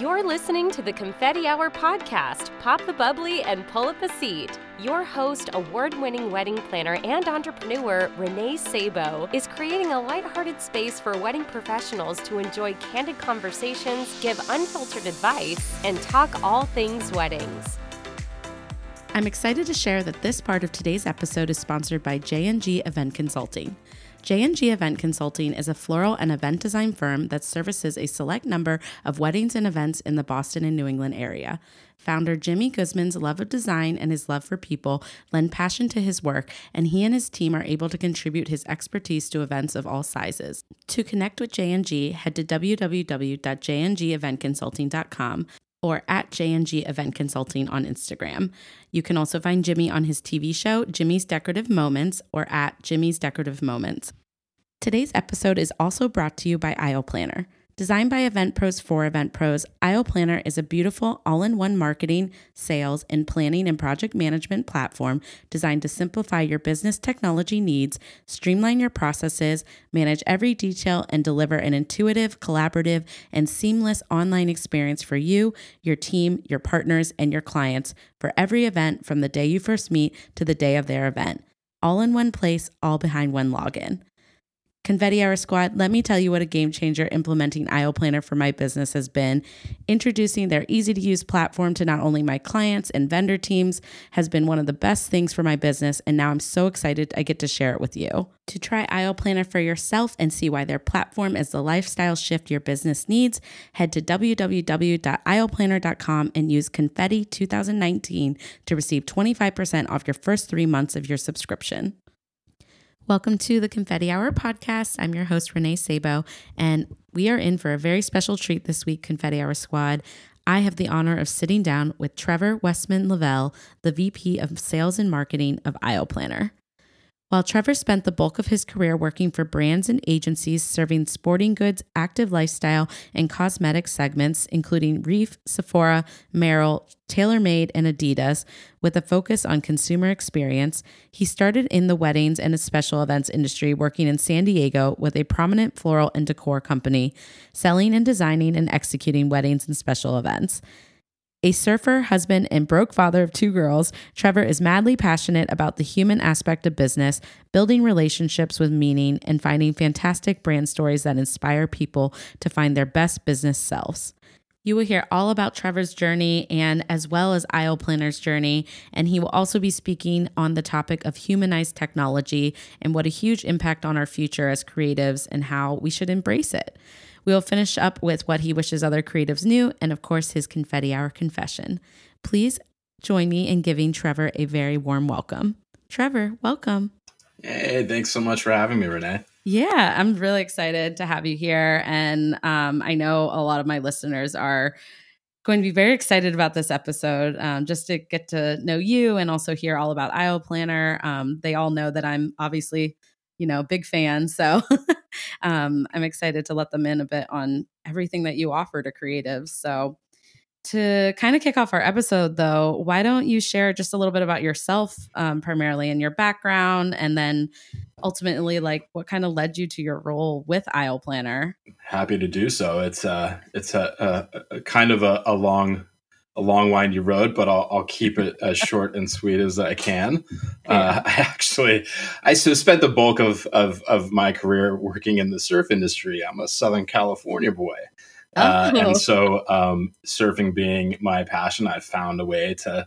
You're listening to the Confetti Hour podcast. Pop the bubbly and pull up a seat. Your host, award winning wedding planner and entrepreneur Renee Sabo, is creating a lighthearted space for wedding professionals to enjoy candid conversations, give unfiltered advice, and talk all things weddings. I'm excited to share that this part of today's episode is sponsored by J&G Event Consulting. J&G Event Consulting is a floral and event design firm that services a select number of weddings and events in the Boston and New England area. Founder Jimmy Guzman's love of design and his love for people lend passion to his work, and he and his team are able to contribute his expertise to events of all sizes. To connect with J&G, head to www.jngeventconsulting.com or at J&G Event Consulting on Instagram. You can also find Jimmy on his TV show, Jimmy's Decorative Moments, or at Jimmy's Decorative Moments. Today's episode is also brought to you by Aisle Planner. Designed by Event Pros for Event Pros, Aisle Planner is a beautiful all in one marketing, sales, and planning and project management platform designed to simplify your business technology needs, streamline your processes, manage every detail, and deliver an intuitive, collaborative, and seamless online experience for you, your team, your partners, and your clients for every event from the day you first meet to the day of their event. All in one place, all behind one login. Confetti Hour Squad, let me tell you what a game changer implementing Aisle Planner for my business has been. Introducing their easy to use platform to not only my clients and vendor teams has been one of the best things for my business, and now I'm so excited I get to share it with you. To try Aisle Planner for yourself and see why their platform is the lifestyle shift your business needs, head to www.aisleplanner.com and use Confetti 2019 to receive 25% off your first three months of your subscription. Welcome to the Confetti Hour podcast. I'm your host, Renee Sabo, and we are in for a very special treat this week, Confetti Hour Squad. I have the honor of sitting down with Trevor Wessman Lavelle, the VP of Sales and Marketing of Aisle Planner. While Trevor spent the bulk of his career working for brands and agencies serving sporting goods, active lifestyle, and cosmetic segments, including Reef, Sephora, Merrell, TaylorMade, and Adidas, with a focus on consumer experience, he started in the weddings and special events industry, working in San Diego with a prominent floral and decor company, selling and designing and executing weddings and special events. A surfer, husband, and broke father of two girls, Trevor is madly passionate about the human aspect of business, building relationships with meaning, and finding fantastic brand stories that inspire people to find their best business selves. You will hear all about Trevor's journey and as well as Aisle Planner's journey. And he will also be speaking on the topic of humanized technology and what a huge impact on our future as creatives and how we should embrace it. We will finish up with what he wishes other creatives knew, and of course, his confetti hour confession. Please join me in giving Trevor a very warm welcome. Trevor, welcome. Hey, thanks so much for having me, Renee. Yeah, I'm really excited to have you here. And um, I know a lot of my listeners are going to be very excited about this episode um, just to get to know you and also hear all about Aisle Planner. Um, they all know that I'm obviously you know, big fan. So um, I'm excited to let them in a bit on everything that you offer to creatives. So to kind of kick off our episode, though, why don't you share just a little bit about yourself, um, primarily and your background, and then ultimately, like what kind of led you to your role with Aisle Planner? Happy to do so. It's uh, it's a, a, a kind of a, a long a long windy road, but I'll, I'll keep it as short and sweet as I can. Uh, I actually, I spent the bulk of, of, of my career working in the surf industry. I'm a Southern California boy. Uh, and oh. so, um, surfing being my passion, I found a way to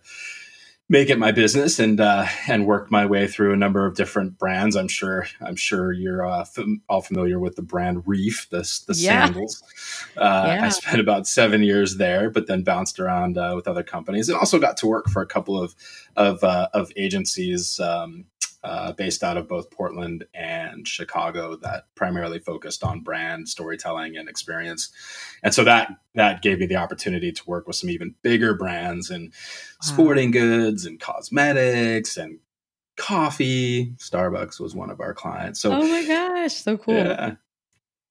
make it my business and uh, and work my way through a number of different brands. I'm sure I'm sure you're uh, fam- all familiar with the brand Reef, the the yeah. sandals. Uh, yeah. I spent about seven years there, but then bounced around uh, with other companies, and also got to work for a couple of of uh, of agencies. Um, uh, based out of both Portland and Chicago that primarily focused on brand storytelling and experience. And so that that gave me the opportunity to work with some even bigger brands and wow. sporting goods and cosmetics and coffee. Starbucks was one of our clients. So Oh my gosh, so cool. Yeah.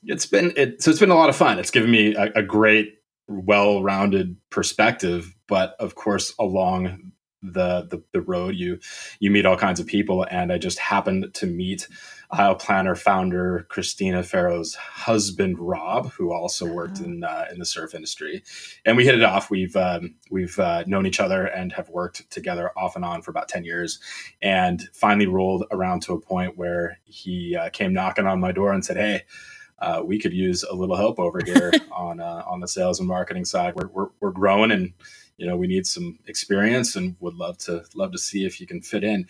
It's been it so it's been a lot of fun. It's given me a, a great well-rounded perspective, but of course along the, the the road you you meet all kinds of people and i just happened to meet Aisle Planner founder Christina Farro's husband Rob, who also worked in uh, in the surf industry, and we hit it off. We've um, we've uh, known each other and have worked together off and on for about ten years, and finally rolled around to a point where he uh, came knocking on my door and said, "Hey." Uh, we could use a little help over here on uh, on the sales and marketing side. We're, we're, we're growing and you know we need some experience and would love to love to see if you can fit in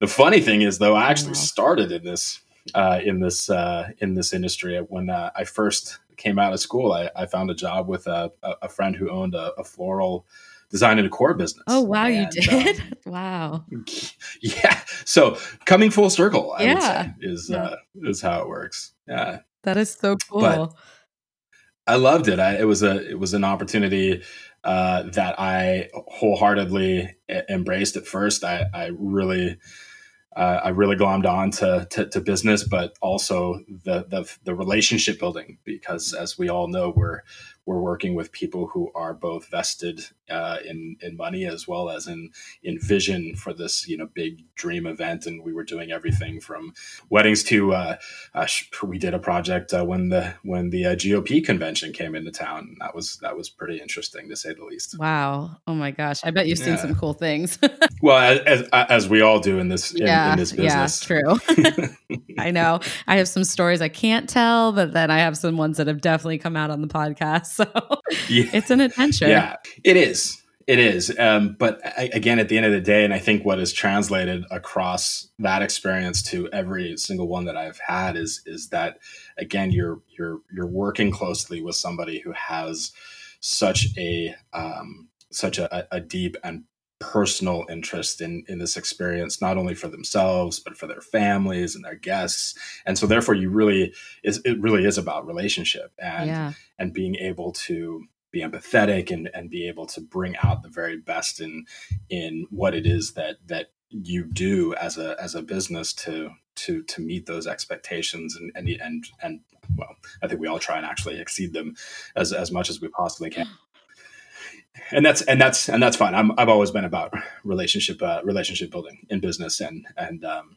the funny thing is, though, I actually started in this uh, in this uh, in this industry when uh, I first came out of school. I, I found a job with a, a friend who owned a, a, floral design and decor business. Oh wow, and, you did! Um, wow. Yeah. So coming full circle, I yeah. would say, is yeah. Uh, is how it works. Yeah. That is so cool. But I loved it. I, it was a it was an opportunity uh, that I wholeheartedly embraced at first. I, I really uh, I really glommed on to, to, to, business, but also the, the, the relationship building because, as we all know, we're we're working with people who are both vested uh, in in money as well as in in vision for this you know big dream event. And we were doing everything from weddings to uh, uh, we did a project uh, when the when the uh, GOP convention came into town. That was that was pretty interesting to say the least. Wow! Oh my gosh! I bet you've seen yeah. some cool things. well, as, as, we all do in this in, yeah, in this business. Yeah, true. I know. I have some stories I can't tell, but then I have some ones that have definitely come out on the podcast. So yeah. it's an adventure. Yeah, it is. It is. Um, but I, again, at the end of the day, and I think what is translated across that experience to every single one that I've had is is that again, you're you're you're working closely with somebody who has such a um, such a, a deep and personal interest in in this experience not only for themselves but for their families and their guests and so therefore you really is it really is about relationship and yeah. and being able to be empathetic and and be able to bring out the very best in in what it is that that you do as a as a business to to to meet those expectations and and and and well i think we all try and actually exceed them as as much as we possibly can and that's and that's and that's fine. I'm, I've always been about relationship uh, relationship building in business and and um,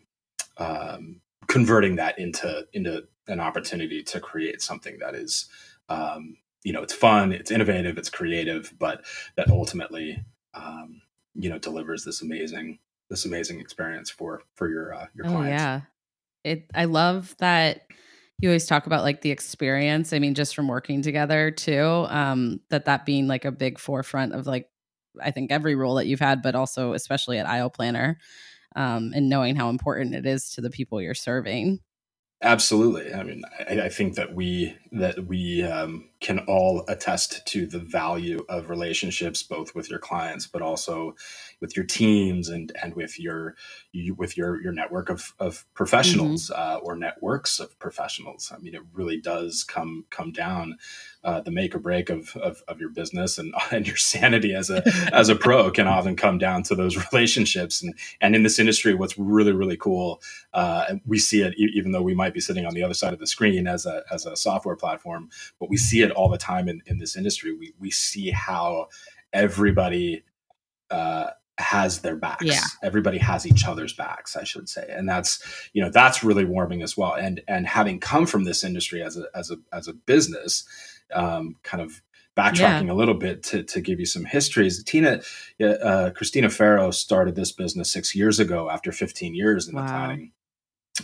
um, converting that into into an opportunity to create something that is um, you know it's fun, it's innovative, it's creative, but that ultimately um, you know delivers this amazing this amazing experience for for your uh, your clients. Oh, yeah, it. I love that you always talk about like the experience i mean just from working together too um that that being like a big forefront of like i think every role that you've had but also especially at Aisle Planner um and knowing how important it is to the people you're serving. Absolutely. I mean i, I think that we that we um can all attest to the value of relationships both with your clients but also with your teams and and with your you, with your your network of of professionals mm-hmm. uh, or networks of professionals i mean it really does come come down uh, the make or break of, of, of your business and, and your sanity as a as a pro can often come down to those relationships and and in this industry what's really really cool uh, and we see it even though we might be sitting on the other side of the screen as a as a software platform but we see it all the time in, in this industry. We we see how everybody uh, has their backs. Yeah. Everybody has each other's backs, I should say. And that's, you know, that's really warming as well. And and having come from this industry as a as a as a business, um, kind of backtracking yeah. a little bit to, to give you some histories. Tina, uh, Christina Farro started this business six years ago after 15 years in wow. the planning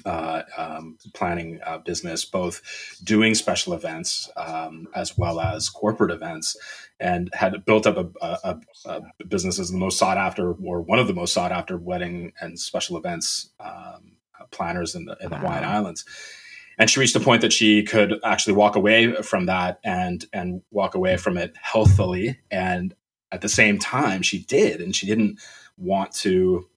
uh, um, planning uh, business, both doing special events um, as well as corporate events, and had built up a, a, a, business as the most sought after, or one of the most sought after wedding and special events um, planners in the, in the wow. Hawaiian Islands. And she reached a point that she could actually walk away from that and and walk away from it healthily. And at the same time, she did, and she didn't want to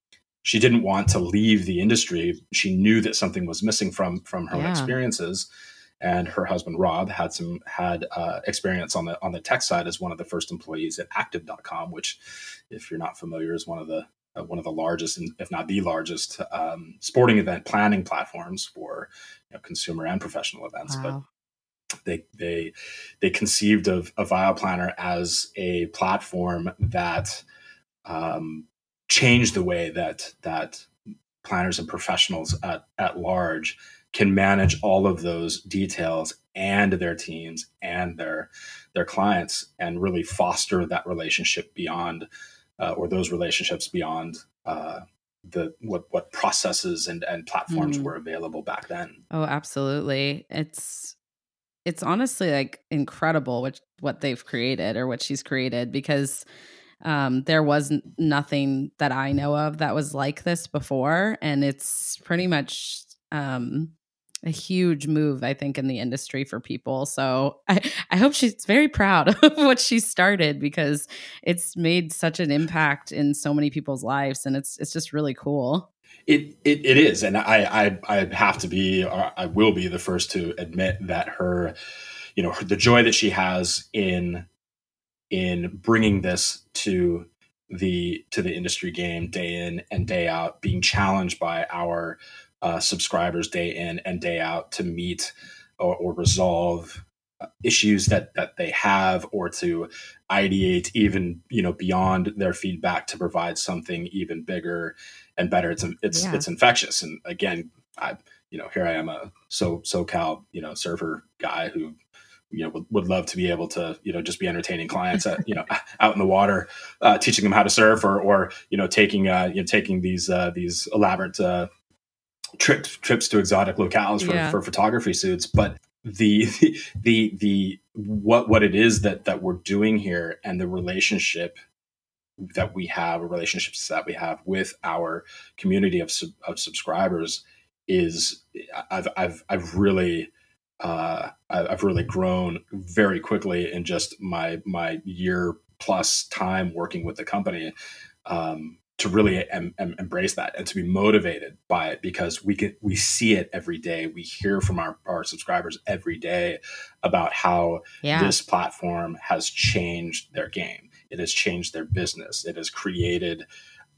she didn't want to leave the industry. She knew that something was missing from from her yeah. experiences, and her husband Rob had some had uh, experience on the on the tech side as one of the first employees at Active.com, which, if you're not familiar, is one of the uh, one of the largest, if not the largest, um, sporting event planning platforms for you know, consumer and professional events. Wow. But they they they conceived of, a Aisle Planner as a platform that um, change the way that that planners and professionals at, at large can manage all of those details and their teams and their their clients and really foster that relationship beyond uh, or those relationships beyond uh, the what what processes and and platforms mm. were available back then. Oh, absolutely. It's it's honestly like incredible what what they've created or what she's created because um, there was nothing that I know of that was like this before, and it's pretty much um, a huge move, I think, in the industry for people. So I, I hope she's very proud of what she started because it's made such an impact in so many people's lives, and it's it's just really cool. It, it, it is, and I, I I have to be, I will be the first to admit that her, you know, the joy that she has in in bringing this to the to the industry game day in and day out, being challenged by our uh, subscribers day in and day out to meet or, or resolve uh, issues that that they have or to ideate even you know beyond their feedback to provide something even bigger and better it's it's yeah. it's infectious and again i you know here i am a so socal you know surfer guy who you know would, would love to be able to you know just be entertaining clients at you know out in the water uh, teaching them how to surf or or you know taking uh you know taking these uh these elaborate uh trips trips to exotic locales for, yeah. for photography suits but the the the what what it is that that we're doing here and the relationship that we have relationships that we have with our community of, of subscribers is I've I've I've really uh, I've really grown very quickly in just my my year plus time working with the company. Um, to really em- em- embrace that and to be motivated by it because we get we see it every day we hear from our, our subscribers every day about how yeah. this platform has changed their game it has changed their business it has created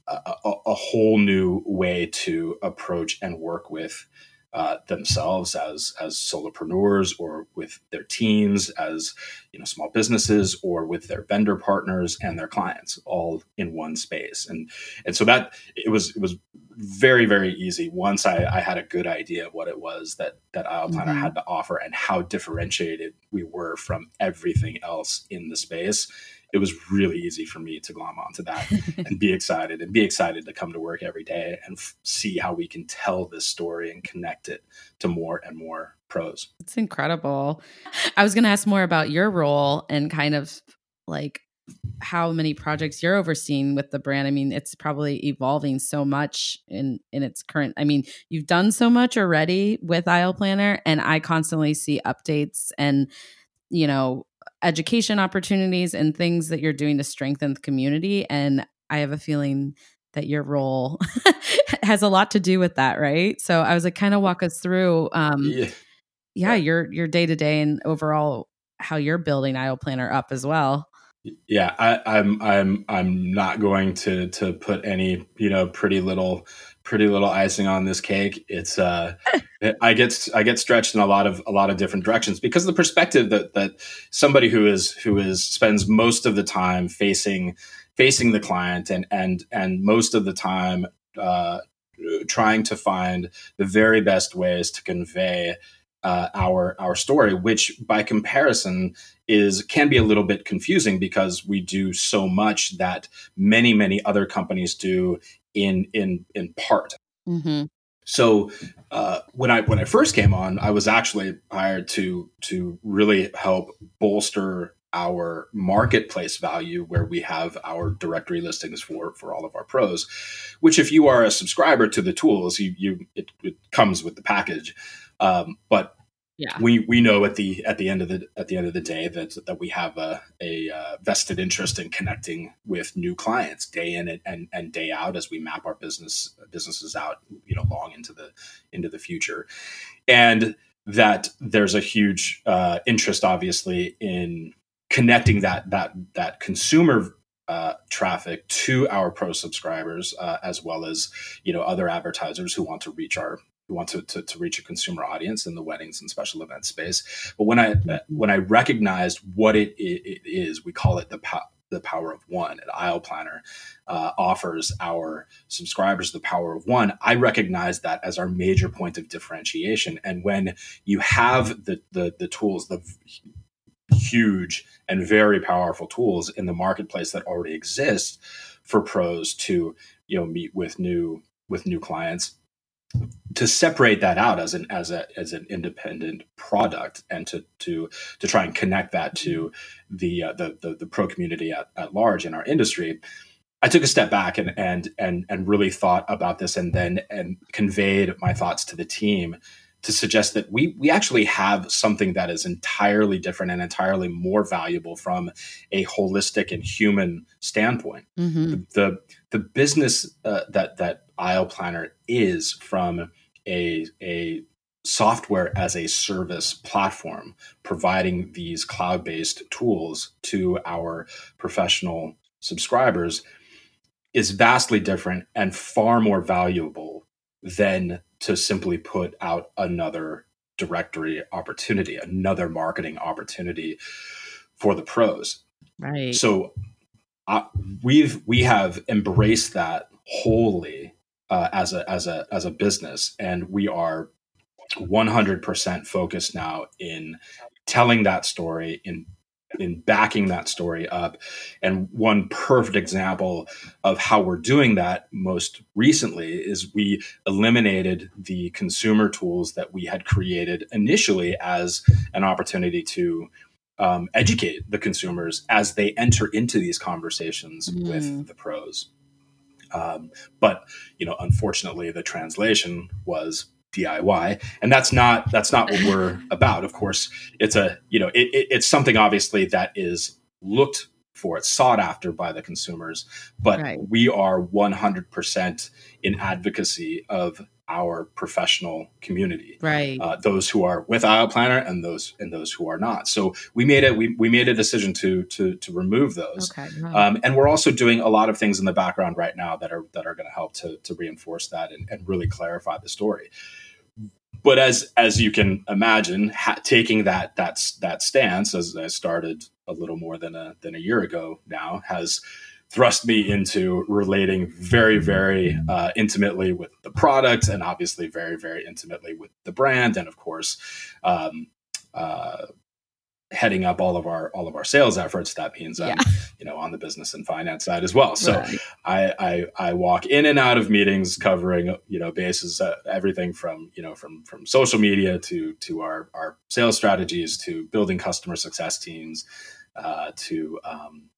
a, a, a whole new way to approach and work with uh, themselves as as solopreneurs or with their teams as you know small businesses or with their vendor partners and their clients all in one space and and so that it was it was very very easy once I, I had a good idea of what it was that that Aisle Planner mm-hmm. had to offer and how differentiated we were from everything else in the space it was really easy for me to glom onto that and be excited and be excited to come to work every day and f- see how we can tell this story and connect it to more and more pros. It's incredible. I was going to ask more about your role and kind of like how many projects you're overseeing with the brand. I mean, it's probably evolving so much in in its current. I mean, you've done so much already with Aisle Planner, and I constantly see updates and you know education opportunities and things that you're doing to strengthen the community. And I have a feeling that your role has a lot to do with that, right? So I was like, kind of walk us through, um, yeah. yeah, your your day to day and overall how you're building Aisle Planner up as well. Yeah, I, I'm I'm I'm not going to to put any you know pretty little pretty little icing on this cake. It's uh, I get I get stretched in a lot of a lot of different directions because the perspective that that somebody who is who is spends most of the time facing facing the client and and and most of the time uh, trying to find the very best ways to convey uh, our our story, which by comparison is can be a little bit confusing because we do so much that many many other companies do in in in part. Mm-hmm. So uh, when I when I first came on, I was actually hired to to really help bolster our marketplace value where we have our directory listings for for all of our pros which if you are a subscriber to the tools you you it, it comes with the package um, but yeah. We we know at the at the end of the at the end of the day that that we have a, a uh, vested interest in connecting with new clients day in and, and, and day out as we map our business businesses out you know long into the into the future. And that there's a huge uh, interest obviously in connecting that that that consumer uh, traffic to our pro subscribers uh, as well as you know other advertisers who want to reach our we want to, to, to, reach a consumer audience in the weddings and special event space. But when I when I recognized what it, it, it is, we call it the the power of one at Aisle Planner uh, offers our subscribers the power of one. I recognize that as our major point of differentiation. And when you have the the, the tools, the huge and very powerful tools in the marketplace that already exist for pros to you know meet with new with new clients to separate that out as an as a as an independent product and to to to try and connect that to the uh, the, the, the pro community at, at large in our industry I took a step back and and and and really thought about this and then and conveyed my thoughts to the team to suggest that we we actually have something that is entirely different and entirely more valuable from a holistic and human standpoint. Mm-hmm. The, the, the business uh, that that Aisle Planner is from a a software as a service platform providing these cloud-based tools to our professional subscribers is vastly different and far more valuable than to simply put out another directory opportunity, another marketing opportunity for the pros. Right. So uh, we've we have embraced that wholly uh, as a as a as a business, and we are 100% focused now in telling that story in in backing that story up. And one perfect example of how we're doing that most recently is we eliminated the consumer tools that we had created initially as an opportunity to um, educate the consumers as they enter into these conversations mm. with the pros. Um, but you know, unfortunately, the translation was DIY, and that's not that's not what we're about. Of course, it's a you know it, it, it's something obviously that is looked for, it's sought after by the consumers, but right. we are 100% in advocacy of our professional community, right? Uh, those who are with Aisle Planner and those and those who are not. So we made it. We, we made a decision to to to remove those, okay. um, and we're also doing a lot of things in the background right now that are that are going to help to to reinforce that and, and really clarify the story but as as you can imagine, ha- taking that that that stance, as I started a little more than a than a year ago now, has thrust me into relating very very uh, intimately with the product, and obviously very very intimately with the brand, and of course. Um, uh, heading up all of our all of our sales efforts that means i'm yeah. you know on the business and finance side as well so right. I, I, I walk in and out of meetings covering you know bases uh, everything from you know from from social media to to our our sales strategies to building customer success teams uh, to um,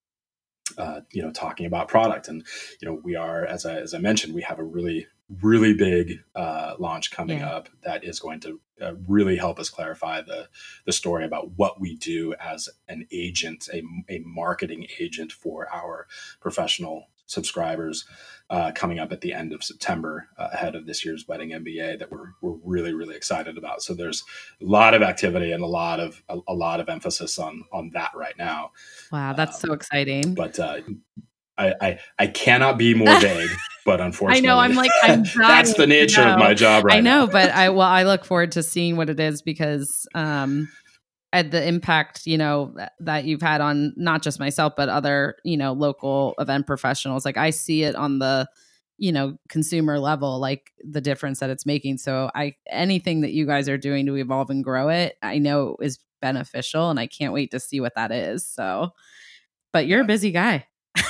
uh, you know talking about product and you know we are as I, as I mentioned we have a really really big uh, launch coming yeah. up that is going to uh, really help us clarify the the story about what we do as an agent, a, a marketing agent for our professional subscribers uh, coming up at the end of September uh, ahead of this year's wedding MBA that we're, we're really really excited about. So there's a lot of activity and a lot of a, a lot of emphasis on on that right now. Wow, that's um, so exciting! But uh, I, I, I cannot be more vague, but unfortunately, I know I'm like I'm that's the nature of my job right I know, now. but I well I look forward to seeing what it is because um at the impact you know that you've had on not just myself but other you know local event professionals. Like I see it on the you know consumer level like the difference that it's making. So i anything that you guys are doing to evolve and grow it i know is beneficial and i can't wait to see what that is so. But you're a busy guy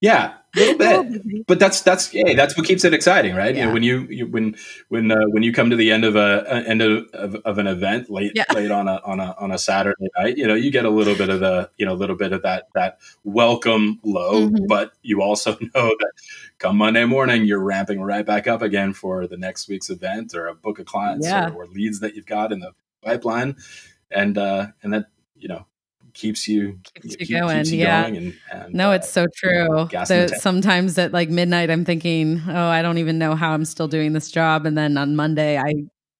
Yeah, a little bit, but that's that's yeah, that's what keeps it exciting, right? Yeah. You know, when you, you when when uh, when you come to the end of a, a end of, of, of, an event late yeah. late on a on a on a Saturday night, you know, you get a little bit of the you know a little bit of that that welcome low, mm-hmm. but you also know that come Monday morning, you're ramping right back up again for the next week's event or a book of clients yeah. or, or leads that you've got in the pipeline, and uh, and that you know keeps you keeps you keep, going. Keeps you yeah. Going and, and, no, uh, it's so true. So sometimes at like midnight, I'm thinking, oh, I don't even know how I'm still doing this job, and then on Monday, I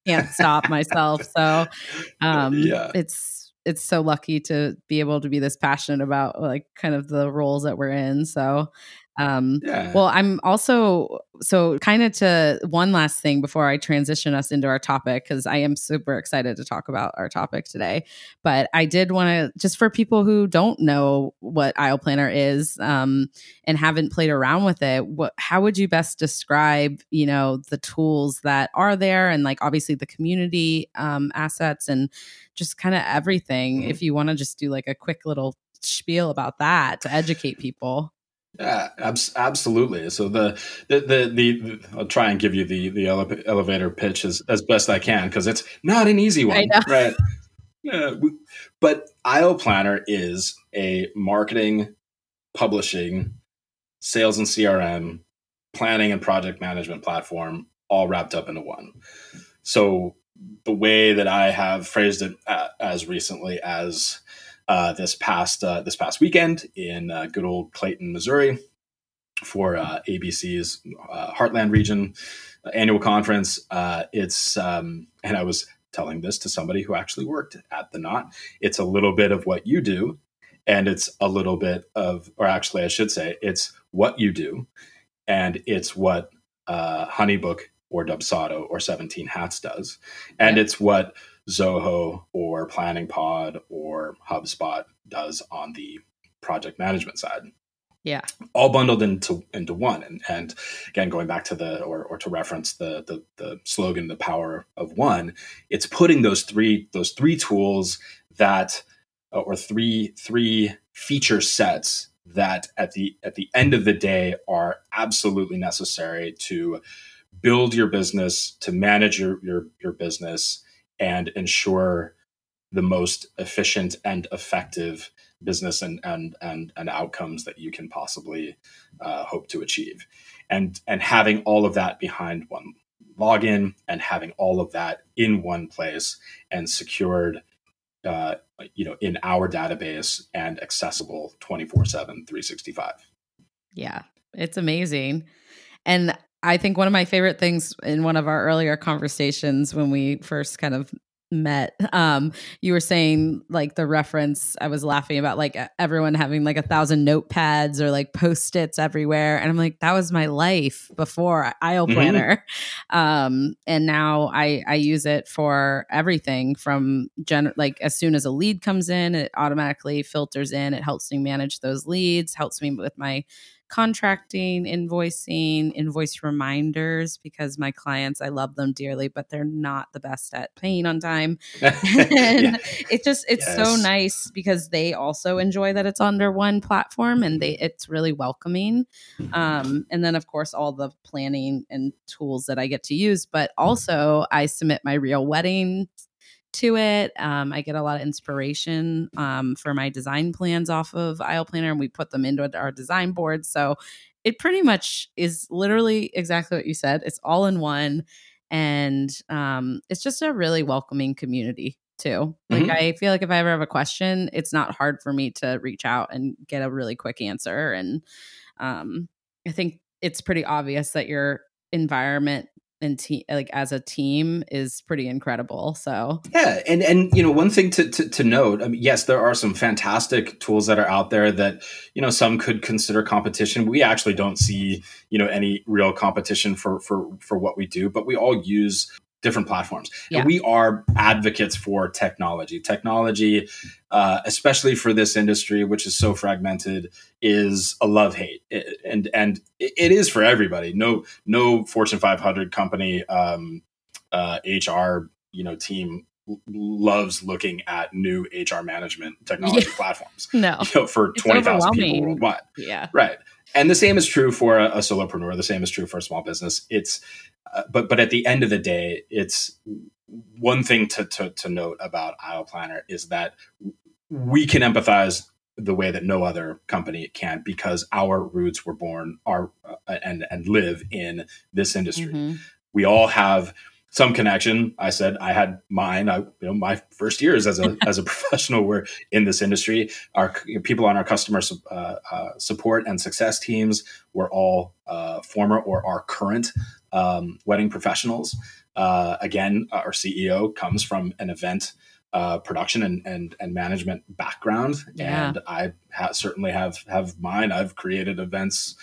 can't stop myself. So, um, yeah. it's it's so lucky to be able to be this passionate about like kind of the roles that we're in. So, Um, yeah. Well, I'm also so kind of to one last thing before I transition us into our topic because I am super excited to talk about our topic today. But I did want to just for people who don't know what Aisle Planner is um, and haven't played around with it, what how would you best describe you know the tools that are there and like obviously the community um, assets and just kind of everything. Mm-hmm. If you want to just do like a quick little spiel about that to educate people. Yeah, abs- absolutely. So the, the the, the I'll try and give you the the ele- elevator pitch as, as best I can because it's not an easy one, right? Yeah, but Aisle Planner is a marketing, publishing, sales and CRM, planning and project management platform all wrapped up into one. So the way that I have phrased it uh, as recently as uh, this past uh, this past weekend in uh, good old Clayton, Missouri, for uh, ABC's uh, Heartland Region annual conference. it's um, and I was telling this to somebody who actually worked at the knot. It's a little bit of what you do, and it's a little bit of, or actually, I should say, it's what you do, and it's what Honeybook or Dubsado or 17 Hats does, and yeah. it's what Zoho or Planning Pod or HubSpot does on the project management side. Yeah. All bundled into into one. And and again, going back to the or or to reference the the the slogan, the power of one, it's putting those three those three tools that uh, or three three feature sets that at the at the end of the day are absolutely necessary to build your business, to manage your your, your business, and ensure the most efficient and effective business and and and, and outcomes that you can possibly uh, hope to achieve. And and having all of that behind one login and having all of that in one place and secured uh, you know in our database and accessible 24 7 365 yeah it's amazing. And I think one of my favorite things in one of our earlier conversations when we first kind of met um you were saying like the reference i was laughing about like everyone having like a thousand notepads or like post-its everywhere. And i'm like that was my life before aisle mm-hmm. planner. Um and now i i use it for everything from gen like as soon as a lead comes in it automatically filters in. It helps me manage those leads helps me with my contracting, invoicing, invoice reminders because my clients, I love them dearly, but they're not the best at paying on time. and yeah. it just it's yes. so nice because they also enjoy that it's under one platform and they it's really welcoming. Um, and then of course all the planning and tools that I get to use, but also I submit my real wedding to it. Um, I get a lot of inspiration um, for my design plans off of Aisle Planner, and we put them into our design board. So it pretty much is literally exactly what you said. It's all in one, and um, it's just a really welcoming community too. Like mm-hmm. I feel like if I ever have a question, it's not hard for me to reach out and get a really quick answer. And um, I think it's pretty obvious that your environment and te- like as a team is pretty incredible. So yeah, and and you know one thing to, to to note, I mean, yes, there are some fantastic tools that are out there that you know some could consider competition. We actually don't see you know any real competition for for for what we do, but we all use different platforms. Yeah. And we are advocates for technology. Technology, uh, especially for this industry, which is so fragmented, is a love hate, and and it is for everybody. No no Fortune 500 company um, uh, HR you know team loves looking at new HR management technology yeah. platforms. No, you know, for twenty thousand people worldwide. Yeah, right. And the same is true for a, a solopreneur. The same is true for a small business. It's uh, but but at the end of the day, it's one thing to, to, to note about Aisle Planner is that we can empathize the way that no other company can because our roots were born are uh, and and live in this industry. Mm-hmm. We all have some connection. I said I had mine. I, you know, my first years as a as a professional were in this industry. Our you know, people on our customer uh, uh, support and success teams were all uh, former or are current um, wedding professionals. Uh, again, our CEO comes from an event uh, production and, and and management background, yeah. and I ha- certainly have have mine. I've created events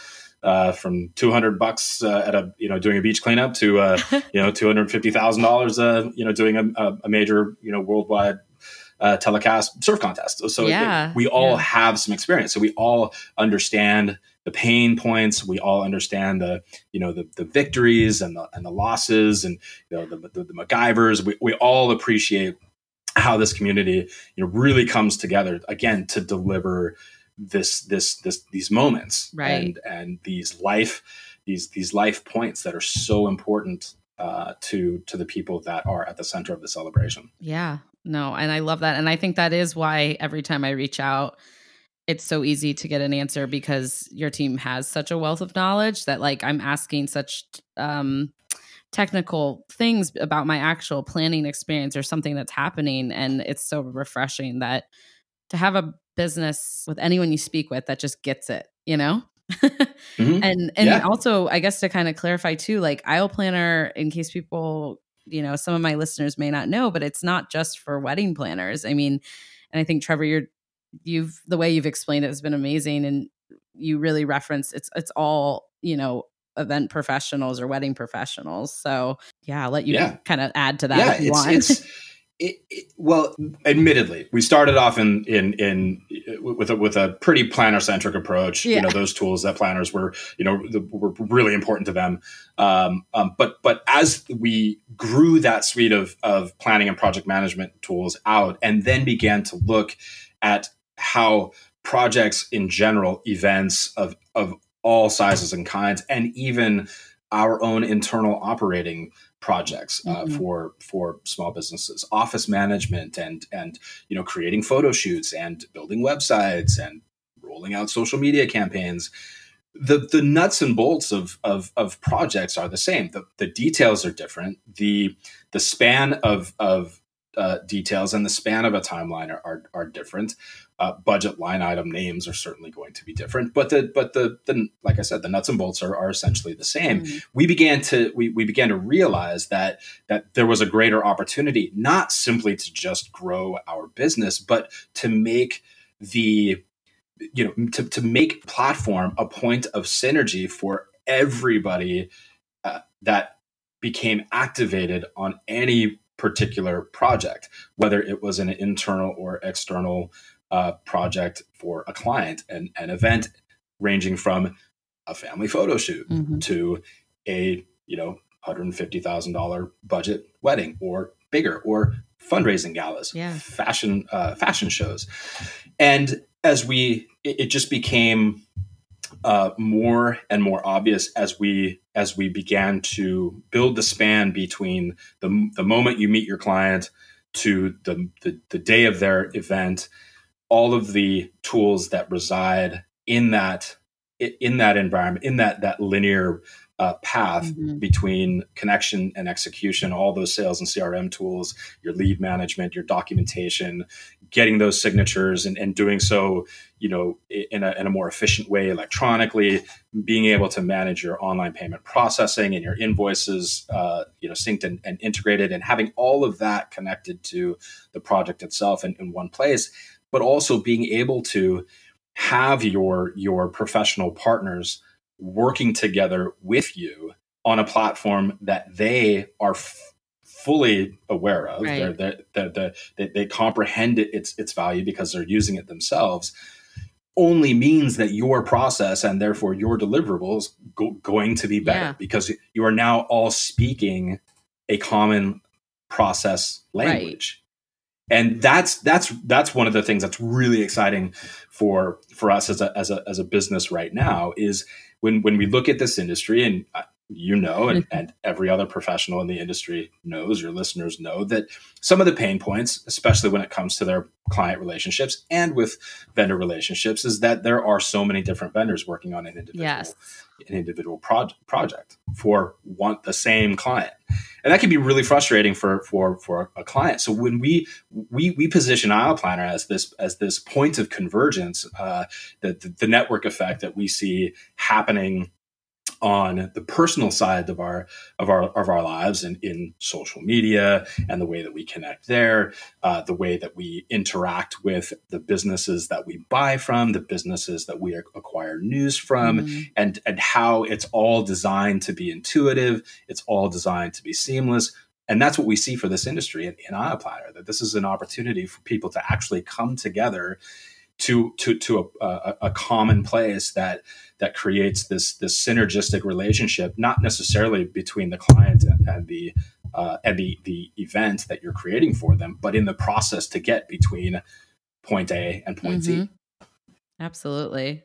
uh, from 200 bucks uh, at a you know doing a beach cleanup to uh, you know 250 thousand dollars uh, you know doing a, a, major you know worldwide uh, telecast surf contest. So yeah, it, we all yeah. have some experience, so we all understand the pain points. We all understand the you know the, the victories and the and the losses and you know the the, the MacGyvers. We we all appreciate how this community you know really comes together again to deliver this this this these moments right. and and these life these these life points that are so important uh, to to the people that are at the center of the celebration. Yeah, no, and I love that, and I think that is why every time I reach out, it's so easy to get an answer because your team has such a wealth of knowledge that like I'm asking such um technical things about my actual planning experience or something that's happening and it's so refreshing that to have a business with anyone you speak with that just gets it, you know? mm-hmm. And and yeah. also I guess to kind of clarify too, like Aisle Planner, in case people, you know, some of my listeners may not know, but it's not just for wedding planners. I mean, and I think Trevor, you're you've the way you've explained it has been amazing and you really reference it's it's all, you know, event professionals or wedding professionals. So yeah, I'll let you yeah. kind of add to that yeah, if you it's, want. It's, it, it, well, admittedly, we started off in in in with a with a pretty planner centric approach. Yeah. You know, those tools that planners were you know the, were really important to them. Um, um, but but as we grew that suite of of planning and project management tools out, and then began to look at how projects in general, events of of all sizes and kinds, and even our own internal operating projects uh, mm-hmm. for for small businesses. Office management and and you know creating photo shoots and building websites and rolling out social media campaigns. The the nuts and bolts of of, of projects are the same. The, the details are different. The the span of of uh, details and the span of a timeline are, are, are different uh, budget line item names are certainly going to be different, but the but the, the like I said, the nuts and bolts are, are essentially the same. Mm-hmm. We began to we, we began to realize that that there was a greater opportunity, not simply to just grow our business, but to make the you know to, to make platform a point of synergy for everybody uh, that became activated on any particular project, whether it was an internal or external uh, project for a client, and an event ranging from a family photo shoot mm-hmm. to a you know $150,000 budget wedding or bigger or fundraising galas, yeah. fashion uh, fashion shows, and as we it, it just became uh, more and more obvious as we as we began to build the span between the the moment you meet your client to the, the, the day of their event all of the tools that reside in that in that environment in that that linear uh, path mm-hmm. between connection and execution all those sales and crm tools your lead management your documentation getting those signatures and, and doing so you know in a, in a more efficient way electronically being able to manage your online payment processing and your invoices uh, you know synced and, and, integrated and having all of that connected to the project itself in, in one place but also being able to have your your professional partners working together with you on a platform that they are fully aware of. Right. They're, they're, they're, they they comprehend it, its its value because they're using it themselves. Only means that your process and therefore your deliverables go, going to be better yeah. because you are now all speaking a common process language and that's that's that's one of the things that's really exciting for for us as a as a as a business right now is when when we look at this industry and uh, you know and, and every other professional in the industry knows your listeners know that some of the pain points especially when it comes to their client relationships and with vendor relationships is that there are so many different vendors working on an individual yes. an individual pro- project for one the same client. And that can be really frustrating for for for a client. So when we we we position Aisle Planner as this as this point of convergence uh, the, the the network effect that we see happening on the personal side of our of our of our lives and in social media and the way that we connect there uh, the way that we interact with the businesses that we buy from the businesses that we acquire news from mm-hmm. and and how it's all designed to be intuitive it's all designed to be seamless and that's what we see for this industry in, in Planner that this is an opportunity for people to actually come together to to to a, a, a common place that that creates this this synergistic relationship, not necessarily between the client and the uh, and the the event that you're creating for them, but in the process to get between point A and point mm-hmm. Z. Absolutely.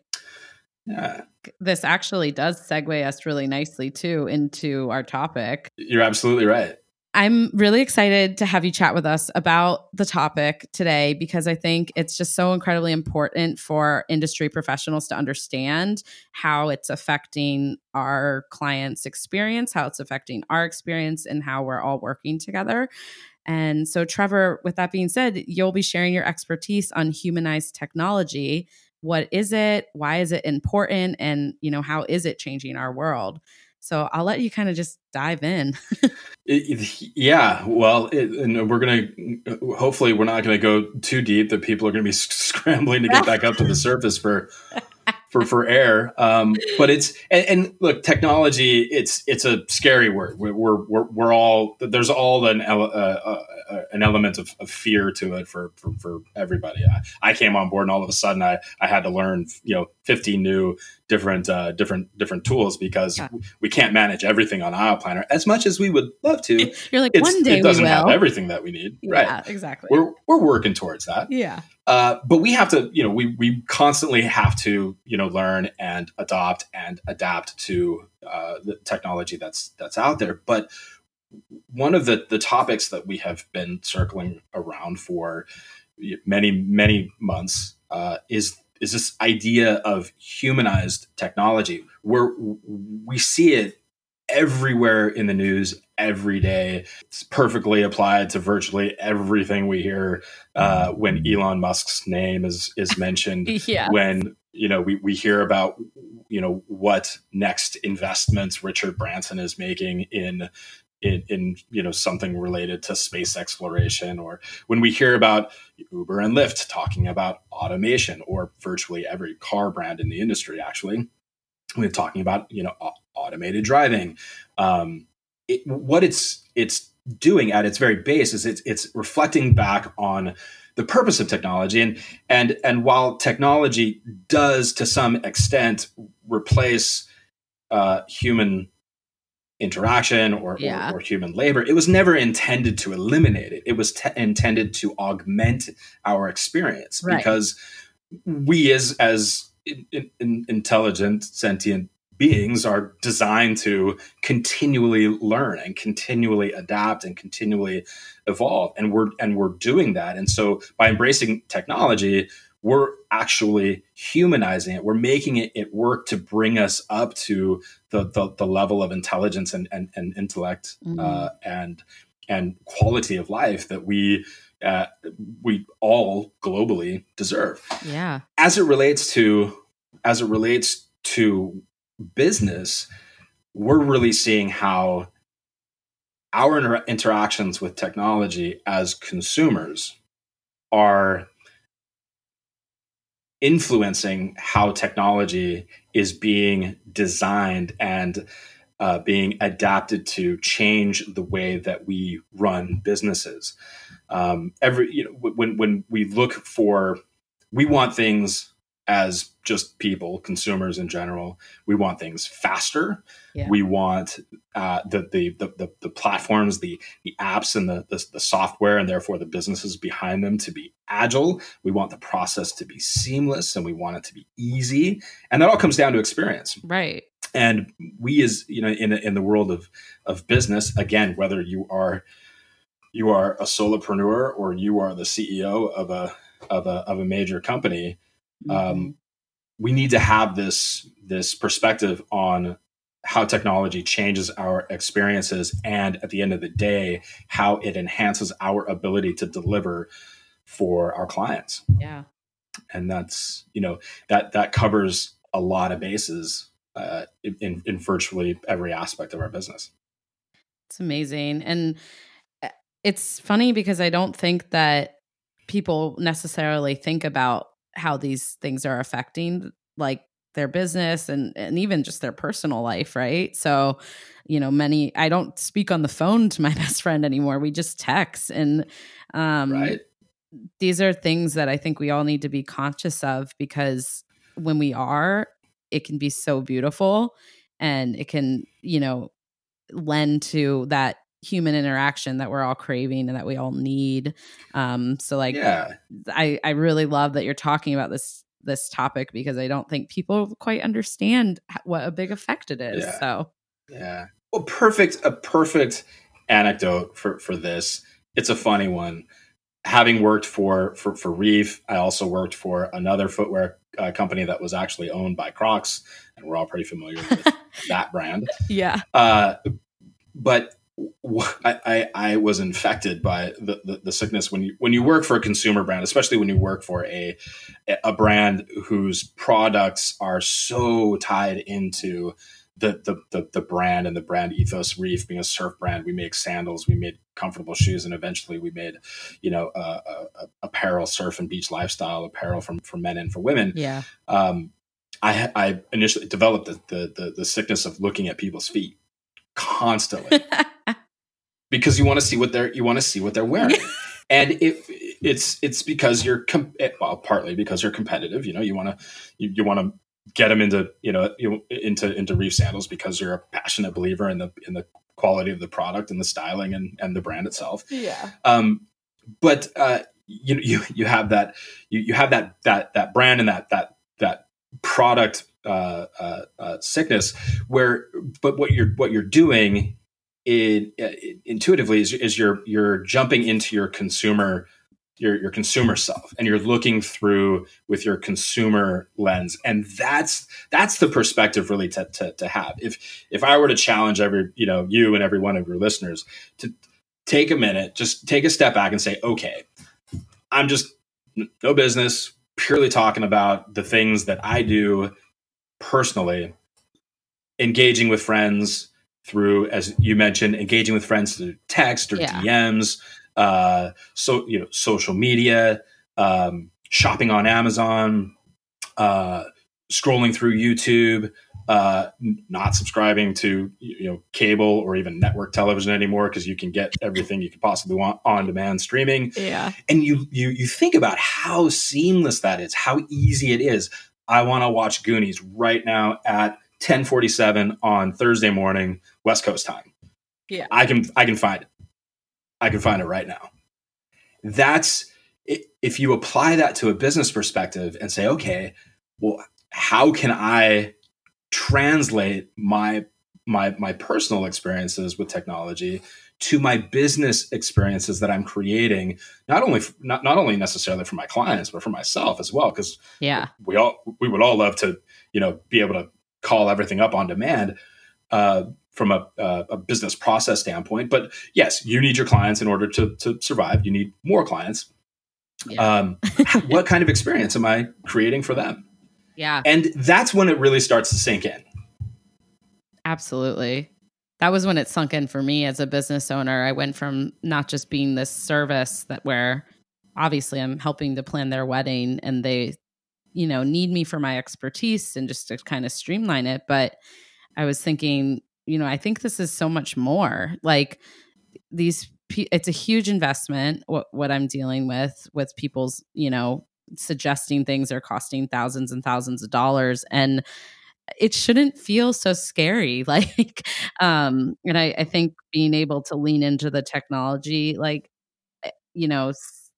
Yeah. This actually does segue us really nicely too into our topic. You're absolutely right. I'm really excited to have you chat with us about the topic today because I think it's just so incredibly important for industry professionals to understand how it's affecting our clients' experience, how it's affecting our experience, and how we're all working together. And so, Trevor, with that being said, you'll be sharing your expertise on humanized technology. What is it? Why is it important? And, you know, how is it changing our world? So I'll let you kind of just dive in. yeah, well, it, and we're gonna hopefully we're not gonna go too deep that people are gonna be scrambling to get back up to the surface for for for air. Um, but it's and, and, look, technology. It's it's a scary word. We're we're we're all there's all an uh, uh, uh, an element of, of, fear to it for for, for everybody. I, I, came on board and all of a sudden I I had to learn you know 15 new different uh, different different tools because yeah. we can't manage everything on Aisle Planner as much as we would love to. You're like one day it doesn't have everything that we need. Yeah, right? Exactly. We're we're working towards that. Yeah. Uh, but we have to, you know, we we constantly have to, you know, learn and adopt and adapt to uh, the technology that's that's out there. But one of the the topics that we have been circling around for many many months uh, is is this idea of humanized technology where we see it everywhere in the news every day. It's perfectly applied to virtually everything we hear uh, when Elon Musk's name is is mentioned. yeah. When you know we, we hear about you know what next investments Richard Branson is making in in, in, you know something related to space exploration or when we hear about uber and lyft talking about automation or virtually every car brand in the industry actually we're talking about you know automated driving um, it, what it's it's doing at its very base is it's it's reflecting back on the purpose of technology. And and and while technology does to some extent replace uh, human interaction or, yeah. or, or, human labor. It was never intended to eliminate it. It was te- intended to augment our experience right. because we as as in, in, intelligent sentient beings are designed to continually learn and continually adapt and continually evolve and we're and we're doing that and so by embracing technology we're actually humanizing it. We're making it, it work to bring us up to the, the, the level of intelligence and, and, and intellect mm-hmm. uh, and and quality of life that we uh, we all globally deserve. Yeah. As it relates to as it relates to business, we're really seeing how our inter- interactions with technology as consumers are influencing how technology is being designed and uh, being adapted to change the way that we run businesses. Um, every you know when when we look for, we want things as just people, consumers in general. We want things faster. Yeah. We want uh, the, the, the the platforms, the the apps, and the, the the software, and therefore the businesses behind them to be agile. We want the process to be seamless, and we want it to be easy. And that all comes down to experience, right? And we, as you know, in in the world of of business, again, whether you are you are a solopreneur or you are the CEO of a of a of a major company um, mm-hmm. we need to have this this perspective on how technology changes our experiences and at the end of the day how it enhances our ability to deliver for our clients yeah and that's you know that that covers a lot of bases uh, in, in virtually every aspect of our business. It's amazing. And uh, it's funny because I don't think that people necessarily think about how these things are affecting like their business and and even just their personal life, right? So, you know, many I don't speak on the phone to my best friend anymore. We just text and um right. these are things that I think we all need to be conscious of because when we are, it can be so beautiful and it can, you know, lend to that human interaction that we're all craving and that we all need. Um, so like, yeah, I, I really love that you're talking about this, this topic because I don't think people quite understand what a big effect it is. Yeah. So, yeah. Well, perfect, a perfect anecdote for, for this. It's a funny one. Having worked for, for, for Reef, I also worked for another footwear uh, company that was actually owned by Crocs, and we're all pretty familiar with that brand. Yeah. Uh, but I, I, I, was infected by the, the, the, sickness when you when you work for a consumer brand, especially when you work for a a brand whose products are so tied into the the, the, the brand and the brand ethos. Reef being a surf brand, we make sandals, we made comfortable shoes, and eventually we made you know uh, uh, apparel, surf and beach lifestyle apparel from for men and for women. Yeah. Um, I, I initially developed the, the, the the sickness of looking at people's feet constantly. Because you want to see what they're you want to see what they're wearing. And if it's it's because you're com- eh, well partly because you're competitive you know you want to you, you want to get them into you know you, into into reef sandals because you're a passionate believer in the in the quality of the product and the styling and and the brand itself. Yeah. Um but uh you you you have that you, you have that that that brand and that that product uh, uh, uh, sickness where but what you're what you're doing it, intuitively is, is you're you're jumping into your consumer your your consumer self and you're looking through with your consumer lens. And that's that's the perspective really to, to, to have. If if i were to challenge every you know you and every one of your listeners to take a minute just take a step back and say okay i'm just no business purely talking about the things that i do personally engaging with friends through as you mentioned engaging with friends through text or yeah. dms uh so you know social media um shopping on amazon uh scrolling through youtube uh not subscribing to you know cable or even network television anymore because you can get everything you could possibly want on demand streaming yeah and you you you think about how seamless that is how easy it is I want to watch Goonies right now at 10:47 on Thursday morning West Coast time. Yeah. I can I can find it. I can find it right now. That's if you apply that to a business perspective and say, okay, well, how can I translate my my my personal experiences with technology to my business experiences that I'm creating, not only not not only necessarily for my clients, but for myself as well. Because yeah, we all we would all love to you know be able to call everything up on demand uh, from a, a business process standpoint. But yes, you need your clients in order to to survive. You need more clients. Yeah. Um, what kind of experience am I creating for them? Yeah, and that's when it really starts to sink in. Absolutely that was when it sunk in for me as a business owner. I went from not just being this service that where obviously I'm helping to plan their wedding and they, you know, need me for my expertise and just to kind of streamline it. But I was thinking, you know, I think this is so much more like these, it's a huge investment. What, what I'm dealing with, with people's, you know, suggesting things are costing thousands and thousands of dollars. And, it shouldn't feel so scary like um and I, I think being able to lean into the technology like eh, you know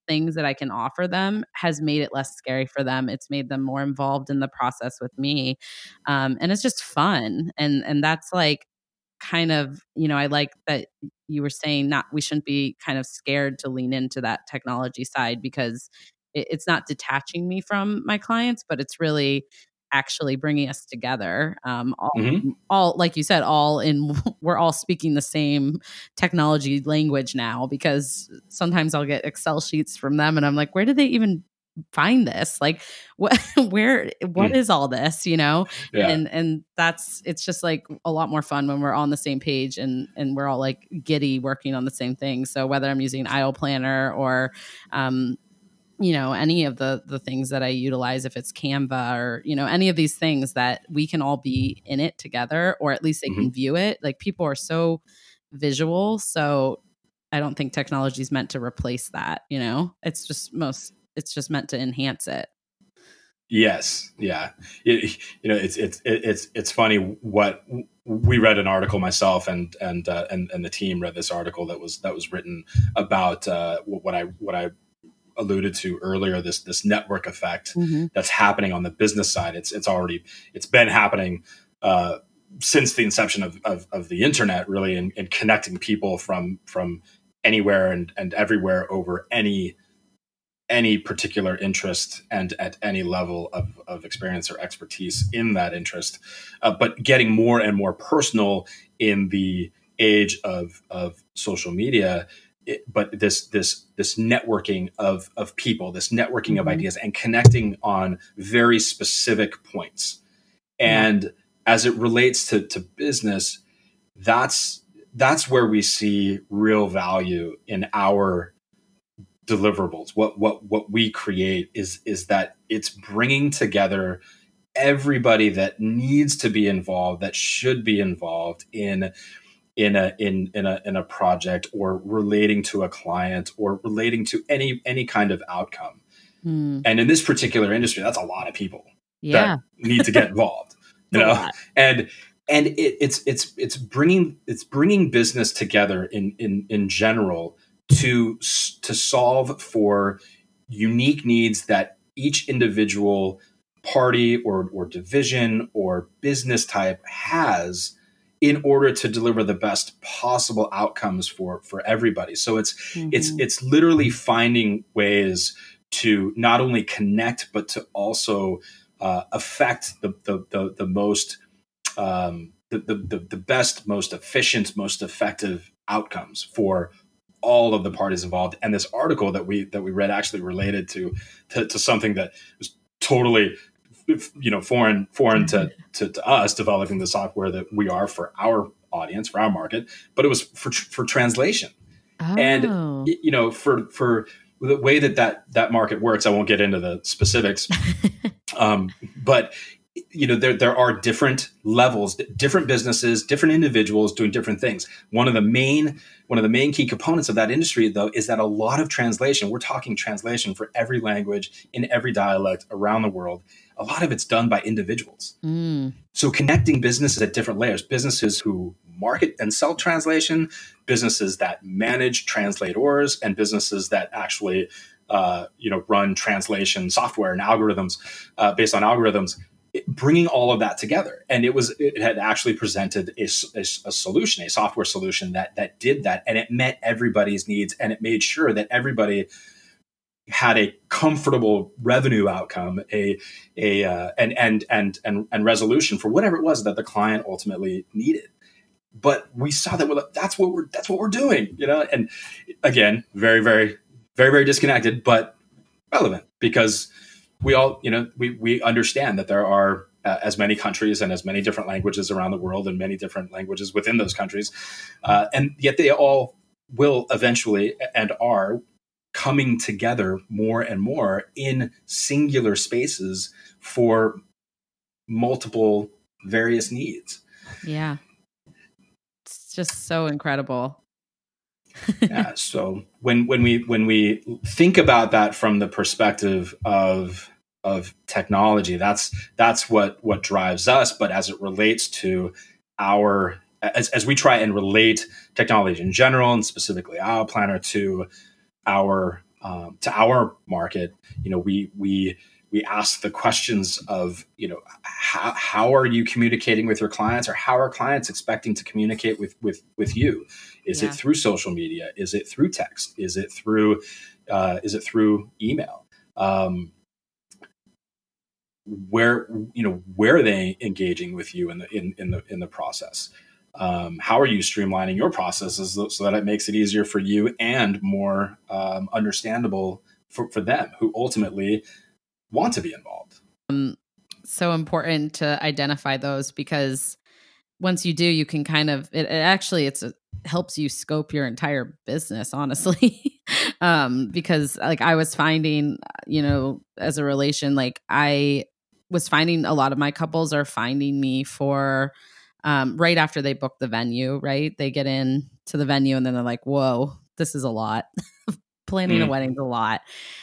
things that i can offer them has made it less scary for them it's made them more involved in the process with me um and it's just fun and and that's like kind of you know i like that you were saying not we shouldn't be kind of scared to lean into that technology side because it's not detaching me from my clients but it's really actually bringing us together. Um, all, mm-hmm. all, like you said, all in, we're all speaking the same technology language now because sometimes I'll get Excel sheets from them and I'm like, where did they even find this? Like, what, where, what mm. is all this? You know, yeah. and and that's it's just like a lot more fun when we're on the same page and and we're all like giddy working on the same thing. So whether I'm using aisle planner or um, you know any of the the things that i utilize if it's canva or you know any of these things that we can all be in it together or at least they mm-hmm. can view it. Like people are so visual so i don't think technology is meant to replace that you know? It's just most it's just meant to enhance it. Yes. Yeah. It, you know it's it's it's it's funny what we read an article myself and and uh, and and the team read this article that was that was written about uh, what I what I alluded to earlier this this network effect mm-hmm. that's happening on the business side it's it's already it's been happening uh, since the inception of, of, of, the internet really in, in connecting people from from anywhere and, and everywhere over any any particular interest and at any level of, of experience or expertise in that interest uh, but getting more and more personal in the age of of social media it, but this this this networking of of people, this networking mm-hmm. of ideas, and connecting on very specific points. And as it relates to to business, that's that's where we see real value in our deliverables. What what what we create is is that it's bringing together everybody that needs to be involved, that should be involved in in a in in a in a project or relating to a client or relating to any any kind of outcome. Mm. And in this particular industry, that's a lot of people yeah. that need to get involved. you know, and and it, it's it's it's bringing it's bringing business together in in in general to to solve for unique needs that each individual party or or division or business type has in order to deliver the best possible outcomes for for everybody so it's mm-hmm. it's it's literally finding ways to not only connect but to also uh, affect the the the, the most um, the, the the best most efficient most effective outcomes for all of the parties involved and this article that we that we read actually related to to, to something that was totally you know foreign foreign to, mm-hmm. to, to us developing the software that we are for our audience for our market but it was for for translation oh. and you know for for the way that that that market works i won't get into the specifics um, but you know there there are different levels different businesses different individuals doing different things. One of the main one of the main key components of that industry though is that a lot of translation we're talking translation for every language in every dialect around the world. A lot of it's done by individuals. Mm. so connecting businesses at different layers businesses who market and sell translation businesses that manage translators and businesses that actually uh, you know run translation software and algorithms uh, based on algorithms bringing all of that together. And it was it had actually presented a, a, a, solution a software solution that that did that. And it met everybody's needs and it made sure that everybody had a comfortable revenue outcome a a uh, and, and and and and resolution for whatever it was that the client ultimately needed. But we saw that we're that's what we're that's what we're doing you know? And again very very very very disconnected but relevant because we all, you know, we, we understand that there are uh, as many countries and as many different languages around the world and many different languages within those countries. Uh, and yet they all will eventually and are coming together more and more in singular spaces for multiple various needs. Yeah. It's just so incredible. yeah, so when when we when we think about that from the perspective of of technology. That's that's what what drives us. But as it relates to our as, as we try and relate technology in general and specifically Aisle Planner to our um, to our market, you know, we we we ask the questions of you know how, how are you communicating with your clients or how are clients expecting to communicate with with with you is yeah. it through social media is it through text is it through uh, is it through email um, where you know where are they engaging with you in the in, in the in the process um, how are you streamlining your processes so that it makes it easier for you and more um, understandable for, for them who ultimately want to be involved. Um, so important to identify those because once you do, you can kind of it, it actually it's a, helps you scope your entire business honestly um because like i was finding you know as a relation like i was finding a lot of my couples are finding me for um right after they book the venue right? They get in to the venue and then they're like whoa this is a lot. Planning mm. a wedding's a lot.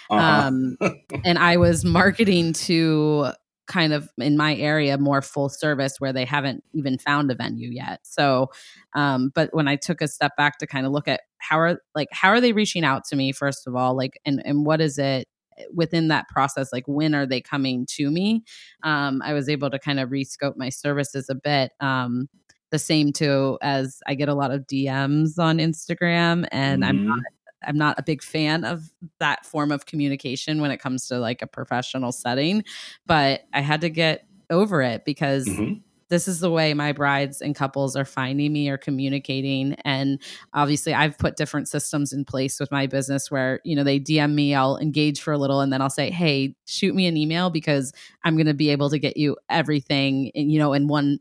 Uh-huh. um and i was marketing to kind of in my area more full service where they haven't even found a venue yet. So um but when i took a step back to kind of look at how are like how are they reaching out to me first of all? Like and and what is it within that process like when are they coming to me um i was able to kind of rescope my services a bit um the same too as i get a lot of dms on instagram and mm-hmm. i'm not I'm not a big fan of that form of communication when it comes to like a professional setting, but I had to get over it because mm-hmm. This is the way my brides and couples are finding me or communicating and obviously I've put different systems in place with my business where, you know, they DM me, I'll engage for a little and then I'll say, "Hey, shoot me an email because I'm going to be able to get you everything, you know, in one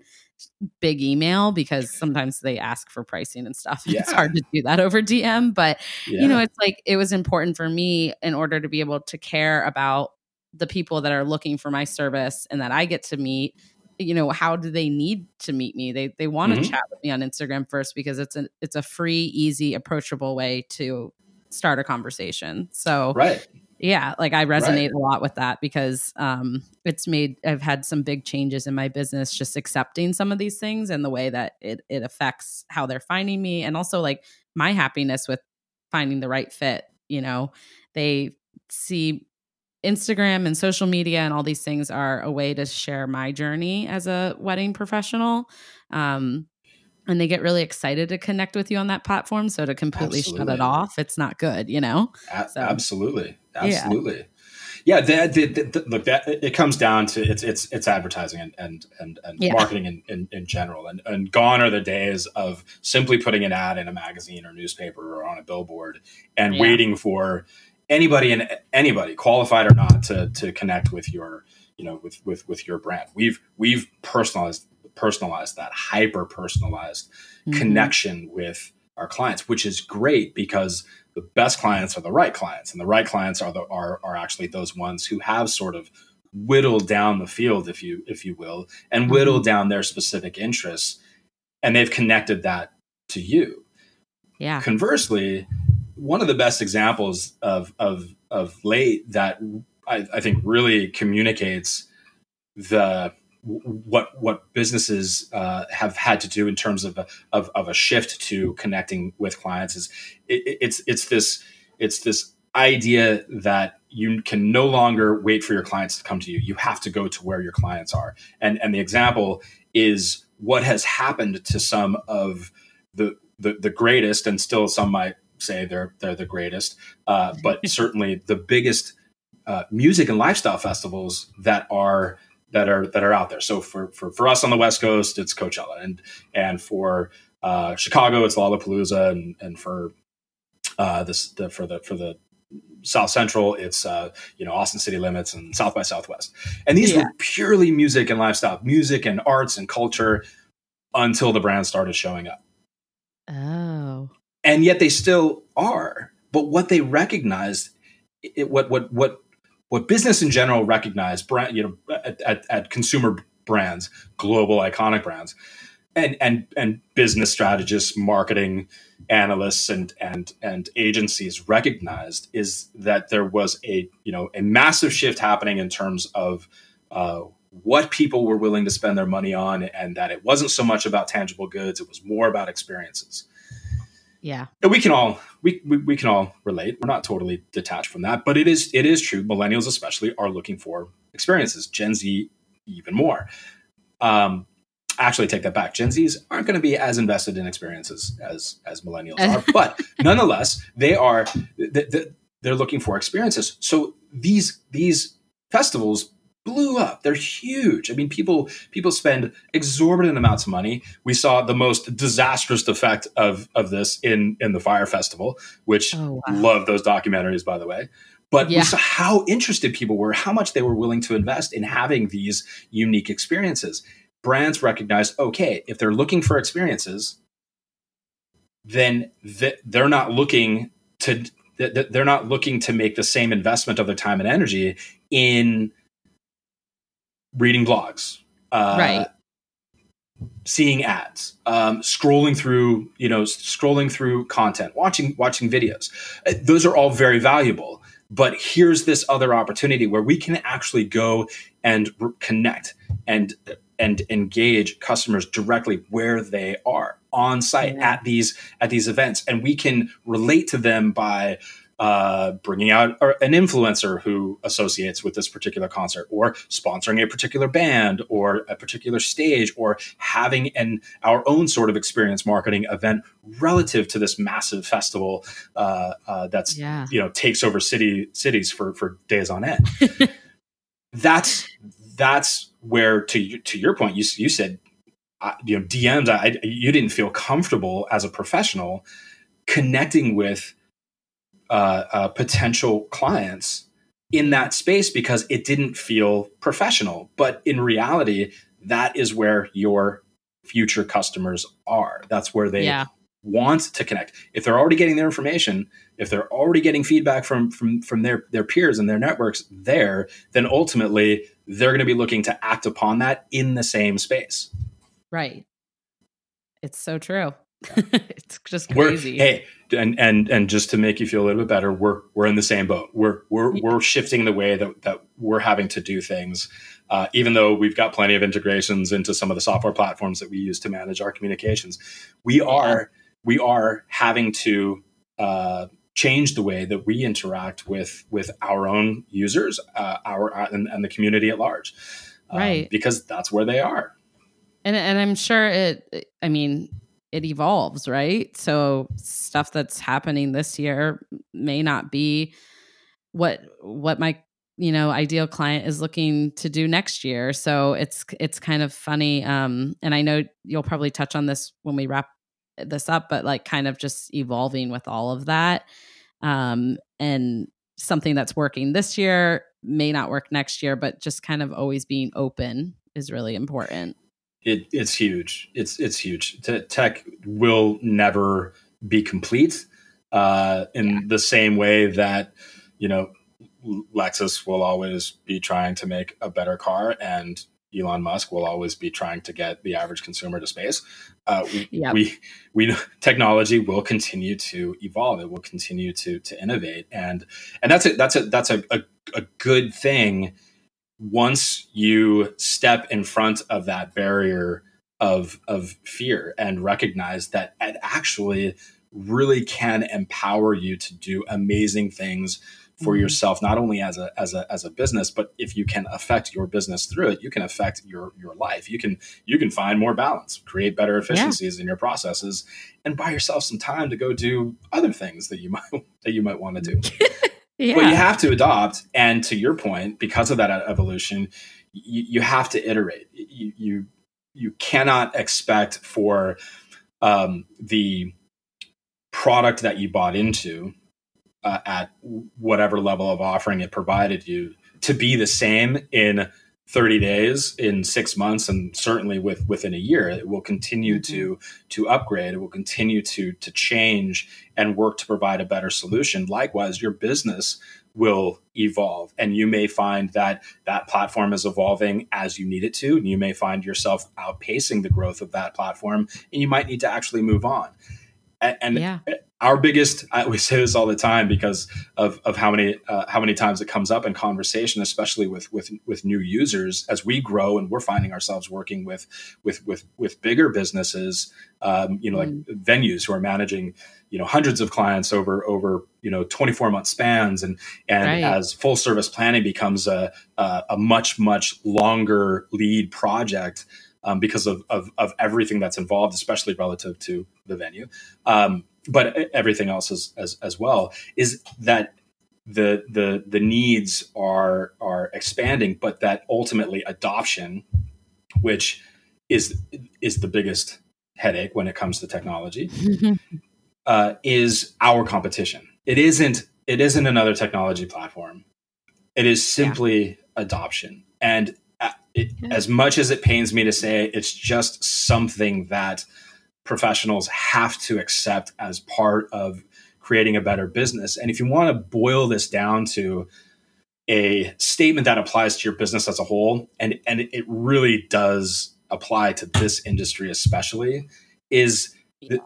big email because sometimes they ask for pricing and stuff. Yeah. It's hard to do that over DM, but yeah. you know, it's like it was important for me in order to be able to care about the people that are looking for my service and that I get to meet you know how do they need to meet me they they want to mm-hmm. chat with me on Instagram first because it's a it's a free easy approachable way to start a conversation so right yeah like i resonate right. a lot with that because um it's made i've had some big changes in my business just accepting some of these things and the way that it it affects how they're finding me and also like my happiness with finding the right fit you know they see Instagram and social media and all these things are a way to share my journey as a wedding professional. Um, and they get really excited to connect with you on that platform. So to completely absolutely. shut it off, it's not good, you know? So, absolutely. Absolutely. Yeah. yeah the, the, the, look, that it comes down to it's, it's, it's advertising and, and, and, and yeah. marketing in, in, in, general. And, and gone are the days of simply putting an ad in a magazine or newspaper or on a billboard and yeah. waiting for anybody and anybody qualified or not to, to connect with your, you know, with, with, with your brand. We've, we've personalized personalized, that hyper personalized mm-hmm. connection with our clients, which is great because the best clients are the right clients, and the right clients are the are, are actually those ones who have sort of whittled down the field, if you if you will, and mm-hmm. whittled down their specific interests, and they've connected that to you. Yeah. Conversely, one of the best examples of of of late that I, I think really communicates the what what businesses uh, have had to do in terms of a, of, of a shift to connecting with clients is it, it's it's this it's this idea that you can no longer wait for your clients to come to you. You have to go to where your clients are. And and the example is what has happened to some of the the, the greatest and still some might say they're they're the greatest uh, but certainly the biggest uh, music and lifestyle festivals that are that are that are out there. So for for for us on the West Coast, it's Coachella, and and for uh, Chicago, it's Lollapalooza, and and for uh, this the, for the for the South Central, it's uh, you know Austin City Limits and South by Southwest, and these yeah. were purely music and lifestyle, music and arts and culture, until the brand started showing up. Oh, and yet they still are. But what they recognized, it, what what what what business in general recognized, brand, you know, at, at, at, consumer brands, global iconic brands, and and and business strategists, marketing analysts, and and and agencies recognized is that there was a you know a massive shift happening in terms of uh, what people were willing to spend their money on, and that it wasn't so much about tangible goods; it was more about experiences. Yeah. We can all we, we, we can all relate. We're not totally detached from that, but it is it is true. Millennials especially are looking for experiences. Gen Z even more. Um, actually take that back. Gen Zs aren't going to be as invested in experiences as as millennials are, but nonetheless, they are they're looking for experiences. So these these festivals blew up. They're huge. I mean, people people spend exorbitant amounts of money. We saw the most disastrous effect of of this in in the Fyre Festival, which oh, wow. love those documentaries, by the way. but yeah. we saw how interested people were, how much they were willing to invest in having these unique experiences. Brands recognized, okay, if they're looking for experiences, then they're not looking to they're not looking to make the same investment of their time and energy in reading blogs, uh, right? Seeing ads, um, scrolling through, you know, scrolling through content, watching watching videos. Uh, those are all very valuable. But here's this other opportunity where we can actually go and re- connect and and engage customers directly where they are on site yeah. at these at these events, and we can relate to them by uh, bringing out an influencer who associates with this particular concert, or sponsoring a particular band, or a particular stage, or having an our own sort of experience marketing event relative to this massive festival uh, uh, that's yeah. you know takes over city cities for for days on end. that's that's where to to your point, you you said you know DMs. I, you didn't feel comfortable as a professional connecting with uh, uh, potential clients in that space because it didn't feel professional. But in reality, that is where your future customers are. That's where they yeah. want to connect. If they're already getting their information, if they're already getting feedback from from from their their peers and their networks there, then ultimately they're going to be looking to act upon that in the same space. Right. It's so true. it's just crazy. We're, hey, and and and just to make you feel a little bit better, we're we're in the same boat. We're we're we're shifting the way that that we're having to do things. Uh, even though we've got plenty of integrations into some of the software platforms that we use to manage our communications, we are we are having to uh, change the way that we interact with with our own users, uh, our uh, and, and, the community at large, um, right? Because that's where they are. And and I'm sure it. I mean, it evolves, right? So stuff that's happening this year may not be what what my you know ideal client is looking to do next year. So it's it's kind of funny um and I know you'll probably touch on this when we wrap this up but like kind of just evolving with all of that. Um and something that's working this year may not work next year but just kind of always being open is really important it, it's huge. It's it's huge. T- tech will never be complete uh, in yeah. the same way that you know Lexus will always be trying to make a better car, and Elon Musk will always be trying to get the average consumer to space. Uh, yep. We we technology will continue to evolve. It will continue to to innovate, and and that's a that's a that's a, a, a good thing once you step in front of that barrier of of fear and recognize that it actually really can empower you to do amazing things for mm-hmm. yourself not only as a as a as a business but if you can affect your business through it you can affect your your life you can you can find more balance create better efficiencies yeah. in your processes and buy yourself some time to go do other things that you might that you might want to do yeah. But you have to adopt, and to your point, because of that evolution, you, you have to iterate. You, you you cannot expect for um, the product that you bought into uh, at whatever level of offering it provided you to be the same in 30 days in six months and certainly with within a year it will continue mm-hmm. to to upgrade. It will continue to to change and work to provide a better solution. Likewise your business will evolve and you may find that that platform is evolving as you need it to and you may find yourself outpacing the growth of that platform and you might need to actually move on. And, and yeah our biggest I, we say this all the time because of, of how many uh, how many times it comes up in conversation especially with with with new users as we grow and we're finding ourselves working with with with with bigger businesses um, you know like mm. venues who are managing you know hundreds of clients over over you know 24 month spans and and right. as full service planning becomes a, a a much much longer lead project um, because of, of, of everything that's involved, especially relative to the venue. Um, but everything else as, as, as well is that the the the needs are are expanding, but that ultimately adoption, which is is the biggest headache when it comes to technology, uh, is our competition. It isn't it isn't another technology platform. It is simply yeah. adoption. And uh, it, yeah. as much as it pains me to say, it's just something that professionals have to accept as part of creating a better business. And if you want to boil this down to a statement that applies to your business as a whole, and, and it really does apply to this industry especially, is yeah.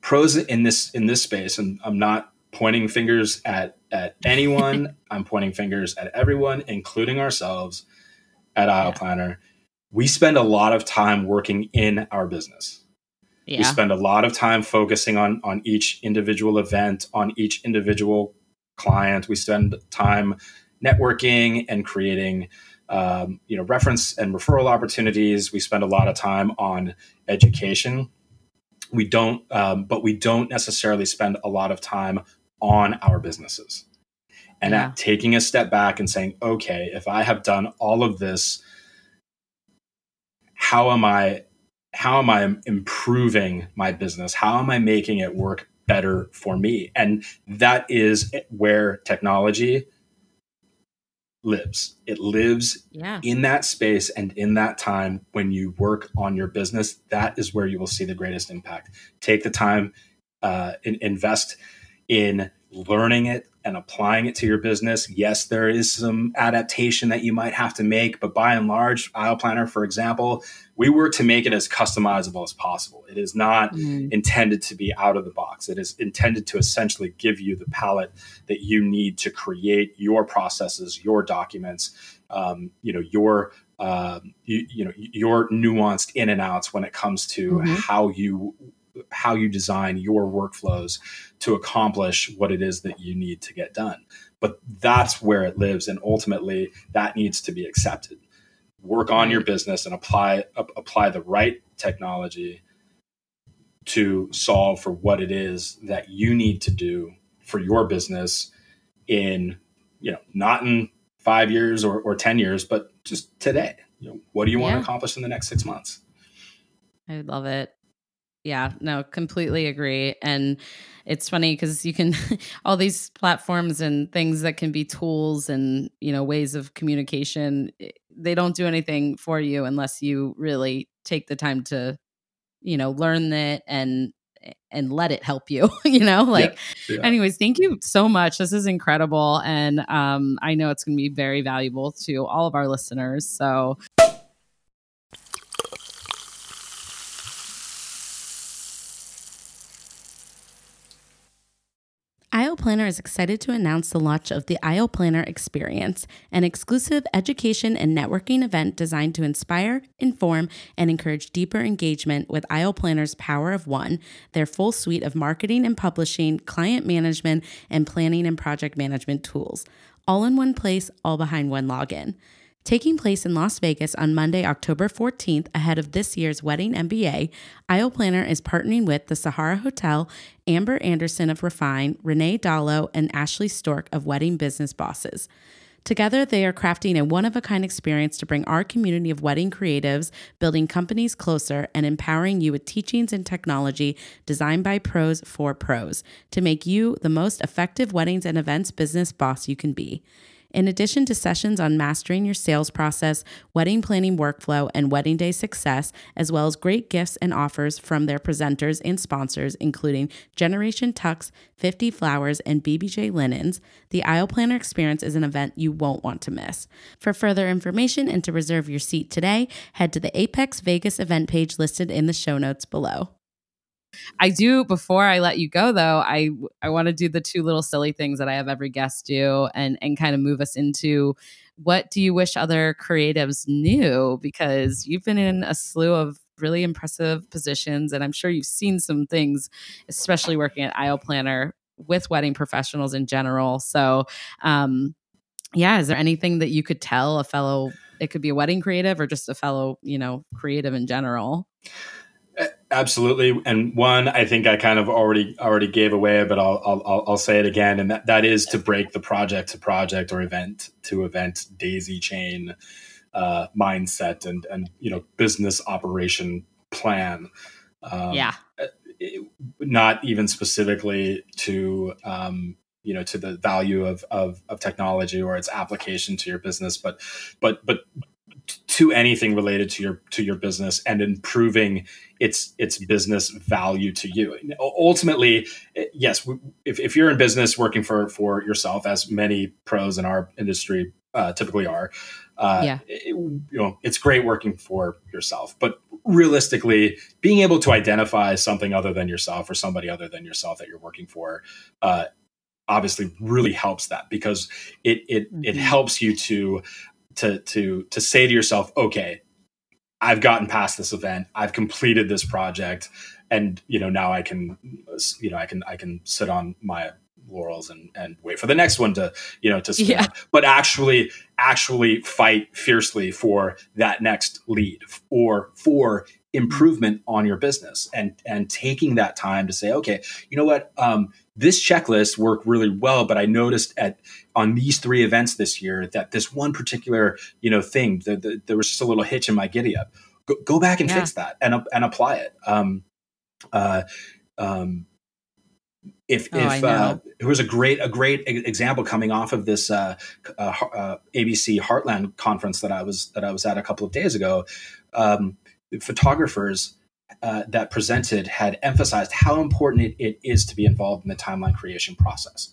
pros in this in this space, and I'm not pointing fingers at at anyone. I'm pointing fingers at everyone, including ourselves at Aisle yeah. Planner. We spend a lot of time working in our business. Yeah. We spend a lot of time focusing on on each individual event, on each individual client. We spend time networking and creating um, you know reference and referral opportunities. We spend a lot of time on education. We don't, um, but we don't necessarily spend a lot of time on our businesses. And yeah. at taking a step back and saying, okay, if I have done all of this, how am I how am I improving my business? How am I making it work better for me? And that is where technology lives. It lives yeah. in that space and in that time when you work on your business. That is where you will see the greatest impact. Take the time, uh, invest in learning it and applying it to your business. Yes, there is some adaptation that you might have to make, but by and large, Aisle Planner, for example, we work to make it as customizable as possible. It is not mm. intended to be out of the box. It is intended to essentially give you the palette that you need to create your processes, your documents, um, you know, your uh, you, you, know your nuanced in and outs when it comes to mm-hmm. how you how you design your workflows to accomplish what it is that you need to get done. But that's where it lives, and ultimately, that needs to be accepted. Work on your business and apply apply the right technology to solve for what it is that you need to do for your business in you know not in five years or, or 10 years but just today. You know what do you want to accomplish in the next six months? I love it yeah, no, completely agree. And it's funny because you can all these platforms and things that can be tools and you know ways of communication. Eh, they don't do anything for you unless you really take the time to, you know, learn it and eh, and let it help you you know like yeah, yeah. anyways thank you so much this is incredible and um i know it's going to be very valuable to all of our listeners so Aisle Planner is excited to announce the launch of the Aisle Planner Experience, an exclusive education and networking event designed to inspire, inform, and encourage deeper engagement with Aisle Planner's Power of One, their full suite of marketing and publishing, client management, and planning and project management tools, all in one place, all behind one login. Taking place in Las Vegas on Monday, October 14th, ahead of this year's Wedding MBA, Aisle Planner is partnering with the Sahara Hotel, Amber Anderson of Refine, Renee Dallo, and Ashley Stork of Wedding Business Bosses. Together, they are crafting a one of a kind experience to bring our community of wedding creatives, building companies closer, and empowering you with teachings and technology designed by pros for pros to make you the most effective weddings and events business boss you can be. In addition to sessions on mastering your sales process, wedding planning workflow, and wedding day success, as well as great gifts and offers from their presenters and sponsors, including Generation Tux, 50 Flowers, and BBJ Linens, the Aisle Planner Experience is an event you won't want to miss. For further information and to reserve your seat today, head to the Apex Vegas event page listed in the show notes below. I do before I let you go though, I I want to do the two little silly things that I have every guest do and and kind of move us into what do you wish other creatives knew because you've been in a slew of really impressive positions and I'm sure you've seen some things especially working at Aisle Planner with wedding professionals in general. So, um yeah, is there anything that you could tell a fellow it could be a wedding creative or just a fellow, you know, creative in general? Absolutely, and one I think I kind of already already gave away, but I'll I'll, I'll say it again, and that, that is to break the project to project or event to event daisy chain uh, mindset and and you know business operation plan. Um, yeah, not even specifically to um, you know to the value of, of, of technology or its application to your business, but but but to anything related to your to your business and improving its its business value to you. Ultimately, yes, if, if you're in business working for for yourself, as many pros in our industry uh, typically are, uh, yeah. It, you know, it's great working for yourself, but realistically, being able to identify something other than yourself or somebody other than yourself that you're working for, uh, obviously really helps that because it it mm-hmm. it helps you to to to to say to yourself, okay, I've gotten past this event, I've completed this project, and you know now I can you know I can I can sit on my laurels and and wait for the next one to you know to spin yeah. but actually actually fight fiercely for that next lead or for improvement on your business and and taking that time to say okay you know what? Um, this checklist worked really well but i noticed at on these three events this year that this one particular you know thing the, the, there was just a little hitch in my giddy up. Go, go back and yeah. fix that and and apply it. Um, uh, um, if oh, if uh, there was a great a great example coming off of this uh, uh, uh ABC Heartland conference that I was that I was at a couple of days ago, um, photographers uh, that presented had emphasized how important it, it is to be involved in the timeline creation process.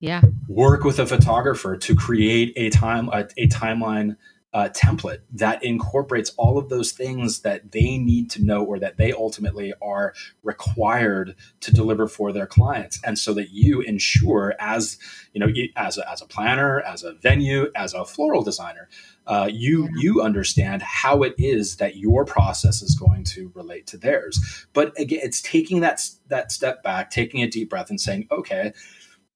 Yeah, work with a photographer to create a time a, a timeline uh, template that incorporates all of those things that they need to know or that they ultimately are required to deliver for their clients. And so that you ensure as you know as a, as a planner as a venue as a floral designer uh, you you understand how it is that your process is going to relate to theirs. But again it's taking that that step back taking a deep breath and saying okay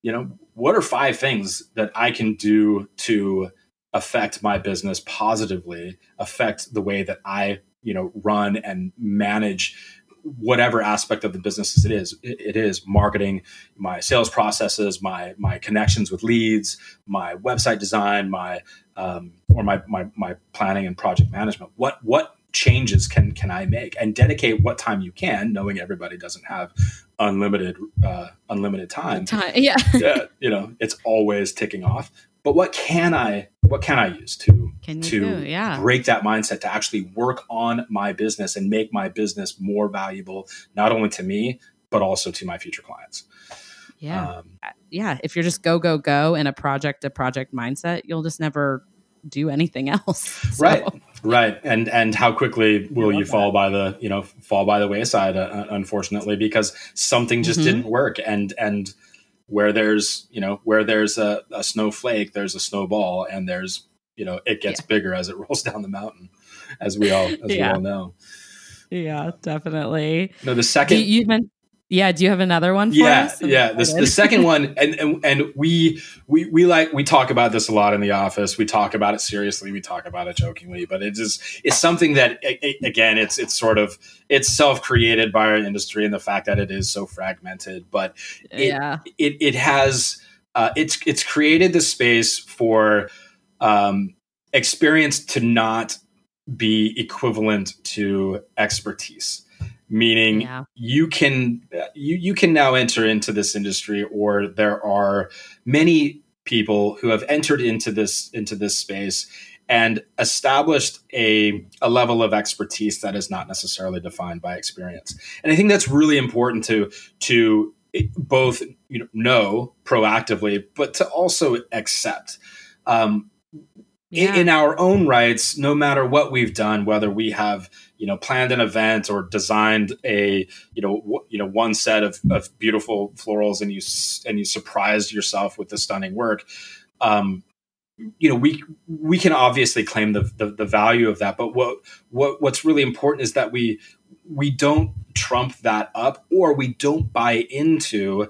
you know what are five things that i can do to affect my business positively, affect the way that I, you know, run and manage whatever aspect of the business it is. It is marketing my sales processes my my connections with leads my website design my um, or my, my my planning and project management. What what changes can can i make? And dedicate what time you can knowing everybody doesn't have unlimited uh, unlimited time. Time yeah. Yeah you know it's always ticking off but what can I what can I use to to yeah. break that mindset to actually work on my business and make my business more valuable not only to me but also to my future clients. Yeah. Um, uh, yeah, if you're just go go go in a project to project mindset, you'll just never do anything else. So. Right. Right. And and how quickly will you fall that. by the, you know, fall by the wayside uh, unfortunately because something just mm-hmm. didn't work and and where there's you know where there's a, a snowflake there's a snowball and there's you know it gets yeah. bigger as it rolls down the mountain as we all as yeah. we all know yeah definitely no the second you, you meant yeah, do you have another one? yeah, yeah. The, the second one, and, and and we we we like we talk about this a lot in the office. We talk about it seriously. We talk about it jokingly, but it is it's something that it, again, it's it's sort of it's self created by our industry and the fact that it is so fragmented. But it, yeah, it it has uh, it's it's created the space for um, experience to not be equivalent to expertise meaning yeah. you can you you can now enter into this industry or there are many people who have entered into this into this space and established a, a level of expertise that is not necessarily defined by experience and i think that's really important to to both you know, know proactively but to also accept um, yeah. in, in our own rights no matter what we've done whether we have you know planned an event or designed a you know w- you know one set of, of beautiful florals and you and you surprised yourself with the stunning work um, you know we we can obviously claim the, the, the value of that but what what what's really important is that we we don't trump that up or we don't buy into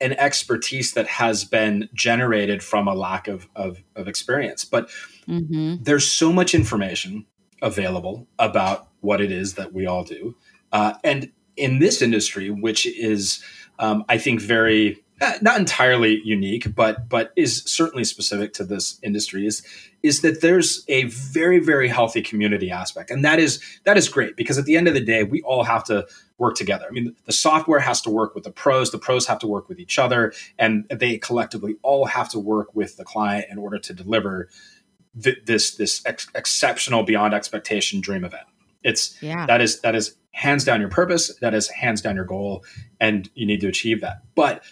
an expertise that has been generated from a lack of of, of experience but mm-hmm. there's so much information available about what it is that we all do. Uh, and in this industry, which is, um, I think, very Uh, not entirely unique, but but is certainly specific to this industry is is that there's a very very healthy community aspect, and that is that is great because at the end of the day, we all have to work together. I mean, the software has to work with the pros, the pros have to work with each other, and they collectively all have to work with the client in order to deliver th- this this ex- exceptional beyond expectation dream event. It's yeah. that is that is hands down your purpose, that is hands down your goal, and you need to achieve that. But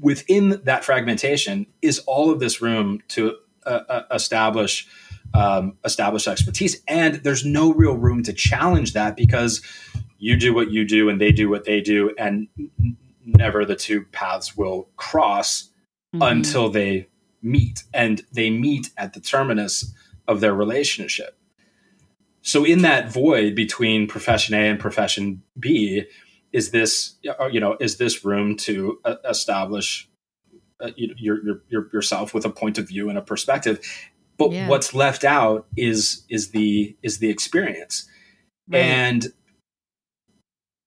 within that fragmentation is all of this room to uh, uh, establish um, establish expertise, and there's no real room to challenge that because you do what you do and they do what they do, and never the two paths will cross mm-hmm. until they meet, and they meet at the terminus of their relationship. So, in that void between profession A and profession B, is this uh, you know is this room to uh, establish uh, your, your, your, yourself with a point of view and a perspective but yeah. what's left out is is the is the experience right. and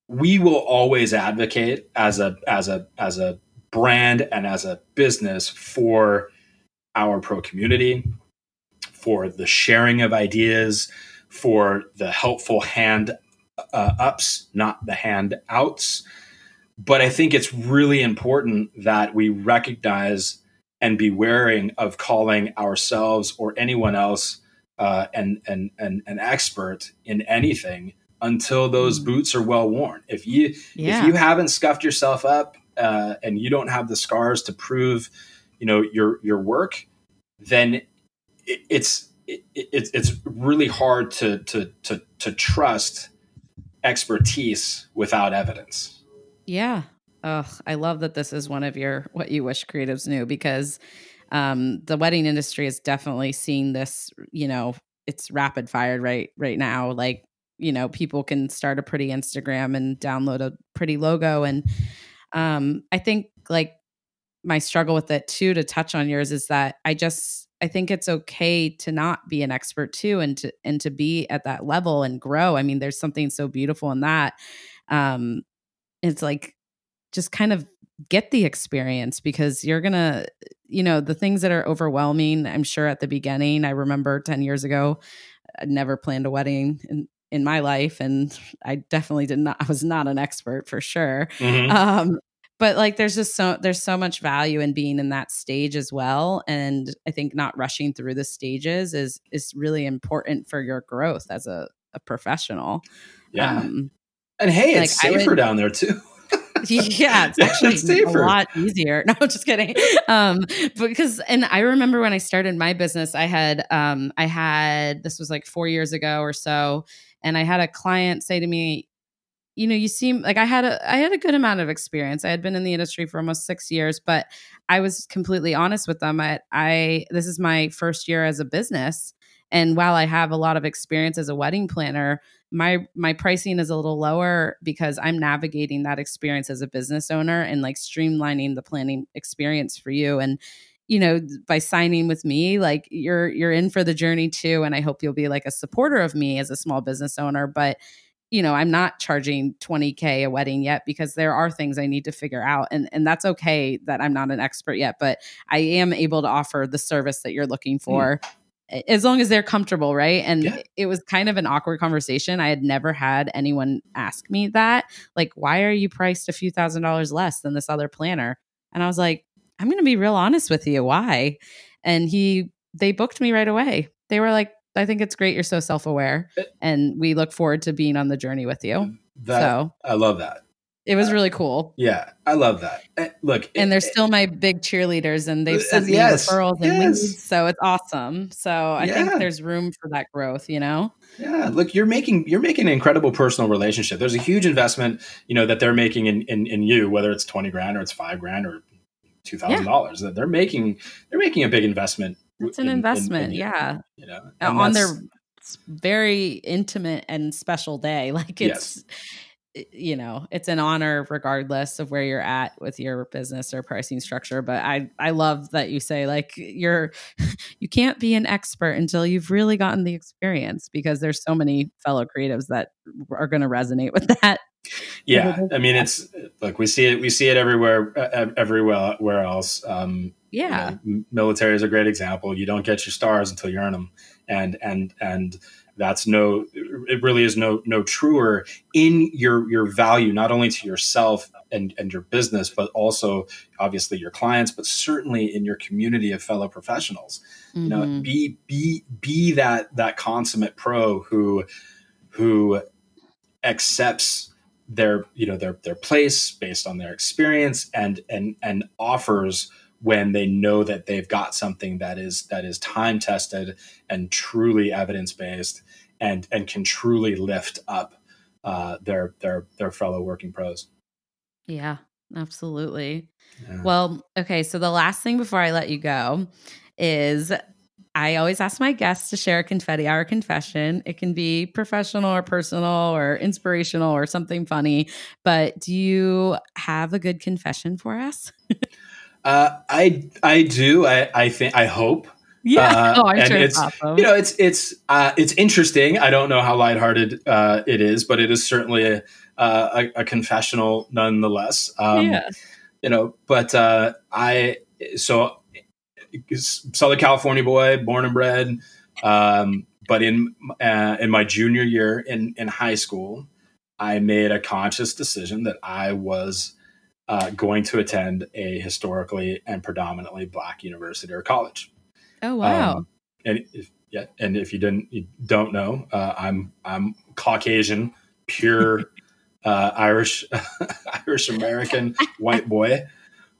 we will always advocate as a as a as a brand and as a business for our pro community for the sharing of ideas for the helpful hand uh, ups, not the handouts. But I think it's really important that we recognize and be wary of calling ourselves or anyone else uh, an, an, an, an expert in anything until those mm. boots are well worn. If you yeah. if you haven't scuffed yourself up uh, and you don't have the scars to prove, you know your your work, then it, it's it, it, it's really hard to to to to trust expertise without evidence. Yeah. Oh, I love that this is one of your what you wish creatives knew because um, the wedding industry is definitely seeing this. You know, it's rapid fired right right now. Like you know, people can start a pretty Instagram and download a pretty logo, and um, I think like my struggle with it too. To touch on yours is that I just I think it's okay to not be an expert too and to and to be at that level and grow. I mean, there's something so beautiful in that. Um it's like just kind of get the experience because you're going to you know, the things that are overwhelming, I'm sure at the beginning, I remember 10 years ago, I never planned a wedding in in my life and I definitely did not I was not an expert for sure. Mm-hmm. Um but like there's just so there's so much value in being in that stage as well and i think not rushing through the stages is is really important for your growth as a, a professional yeah um, and hey it's like safer would, down there too yeah, it's actually it's a lot easier. No, just kidding. Um, because and I remember when I started my business, I had um, I had this was like four years ago or so, and I had a client say to me, you know you seem like i had a i had a good amount of experience. I had been in the industry for almost six years but i was completely honest with them. I, I this is my first year as a business and while i have a lot of experience as a wedding planner my my pricing is a little lower because i'm navigating that experience as a business owner and like streamlining the planning experience for you. And you know by signing with me like you're you're in for the journey too and i hope you'll be like a supporter of me as a small business owner but you know, I'm not charging 20k a wedding yet because there are things I need to figure out and and that's okay that I'm not an expert yet, but I am able to offer the service that you're looking mm. for. Mm as long as they're comfortable, right? And yeah. it was kind of an awkward conversation. I had never had anyone ask me that. Like, why are you priced a few thousand dollars less than this other planner? And I was like, I'm going to be real honest with you. Why? And he, they booked me right away. They were like, I think it's great you're so self aware, eh and we look forward to being on the journey with you. That, so I love that. It was uh, really cool. Yeah, I love that. Uh, look, and it, they're still my big cheerleaders, and they've sent me yes, referrals and yes. leads, so it's awesome. So I yeah. think there's room for that growth. You know. Yeah, look, you're making you're making an incredible personal relationship. There's a huge investment, you know, that they're making in in, in you, whether it's twenty grand or it's five grand or two thousand yeah. dollars. That they're making they're making a big investment it's an in, investment, in, in, yeah. You know, on their very intimate and special day. Like it's yes. you know, it's an honor regardless of where you're at with your business or pricing structure, but I I love that you say like you're you can't be an expert until you've really gotten the experience because there's so many fellow creatives that are going to resonate with that Yeah, I mean, it's like we see it. We see it everywhere, uh, everywhere, else. Um, yeah, you know, military is a great example. You don't get your stars until you earn them, and and and that's no. It really is no no truer in your your value, not only to yourself and and your business, but also obviously your clients, but certainly in your community of fellow professionals. Mm-hmm. You know, mm-hmm. be be be that that consummate pro who who accepts their you know their their place based on their experience and and and offers when they know that they've got something that is that is time tested and truly evidence based and and can truly lift up uh, their their their fellow working pros. Yeah, absolutely. Yeah. Well, okay. So the last thing before I let you go is I always ask my guests to share a confetti hour confession. It can be professional or personal or inspirational or something funny. But do you have a good confession for us? uh, I I do. I I think I hope. Yeah. Uh, oh, I'm sure it's, awesome. you know it's it's uh, it's interesting. I don't know how lighthearted uh, it is, but it is certainly a a, a, confessional nonetheless. Um, yeah. You know, but uh, I so Southern California boy, born and bred. Um, but in uh, in my junior year in in high school, I made a conscious decision that I was uh, going to attend a historically and predominantly black university or college. Oh wow! Um, and if, yeah, and if you didn't you don't know, uh, I'm I'm Caucasian, pure uh, Irish Irish American white boy.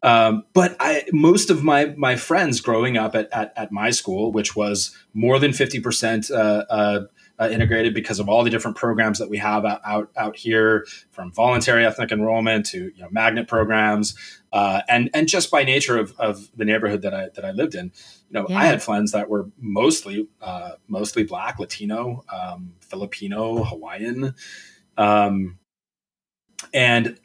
Um, but I, most of my my friends growing up at, at, at my school, which was more than fifty percent uh, uh, integrated because of all the different programs that we have out out, out here, from voluntary ethnic enrollment to you know, magnet programs, uh, and and just by nature of, of the neighborhood that I that I lived in, you know, yeah. I had friends that were mostly uh, mostly Black, Latino, um, Filipino, Hawaiian. Um, and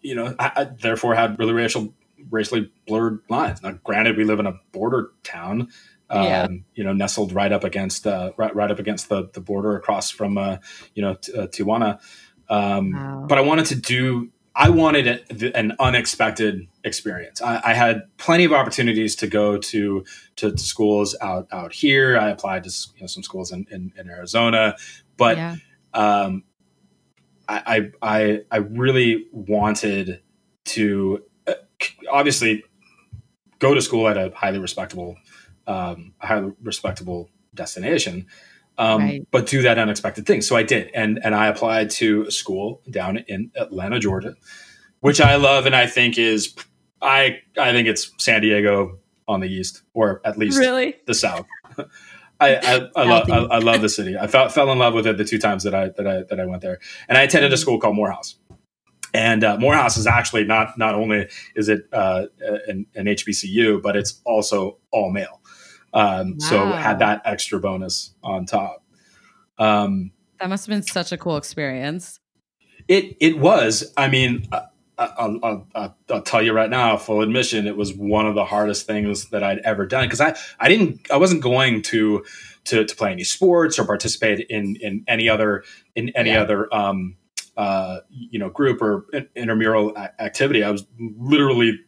you know, I, I, therefore had really racial racially blurred lines. Now, granted, we live in a border town, um, yeah. you know, nestled right up against uh, right, right up against the, the border across from uh, you know t- uh, Tijuana. Um, wow. But I wanted to do. I wanted a, an unexpected experience. I, I, had plenty of opportunities to go to, to, to schools out out here. I applied to you know, some schools in, in, in Arizona, but yeah. um, I, I I really wanted to obviously go to school at a highly respectable, um, highly respectable destination, um, right. but do that unexpected thing. So I did, and and I applied to a school down in Atlanta, Georgia, which I love, and I think is I I think it's San Diego on the east, or at least really the south. I I, I, love, I, I, love the city. I fell, fell in love with it the two times that I that I that I went there, and I attended a mm-hmm. school called Morehouse. And uh, Morehouse is actually not not only is it uh, an, an, HBCU, but it's also all male. Um, wow. So had that extra bonus on top. Um, that must have been such a cool experience. It it was. I mean, uh, I'll, I'll, I'll, tell you right now, full admission, it was one of the hardest things that I'd ever done because I, I didn't I wasn't going to, to to play any sports or participate in in any other in any yeah. other um, uh, you know group or intramural activity. I was literally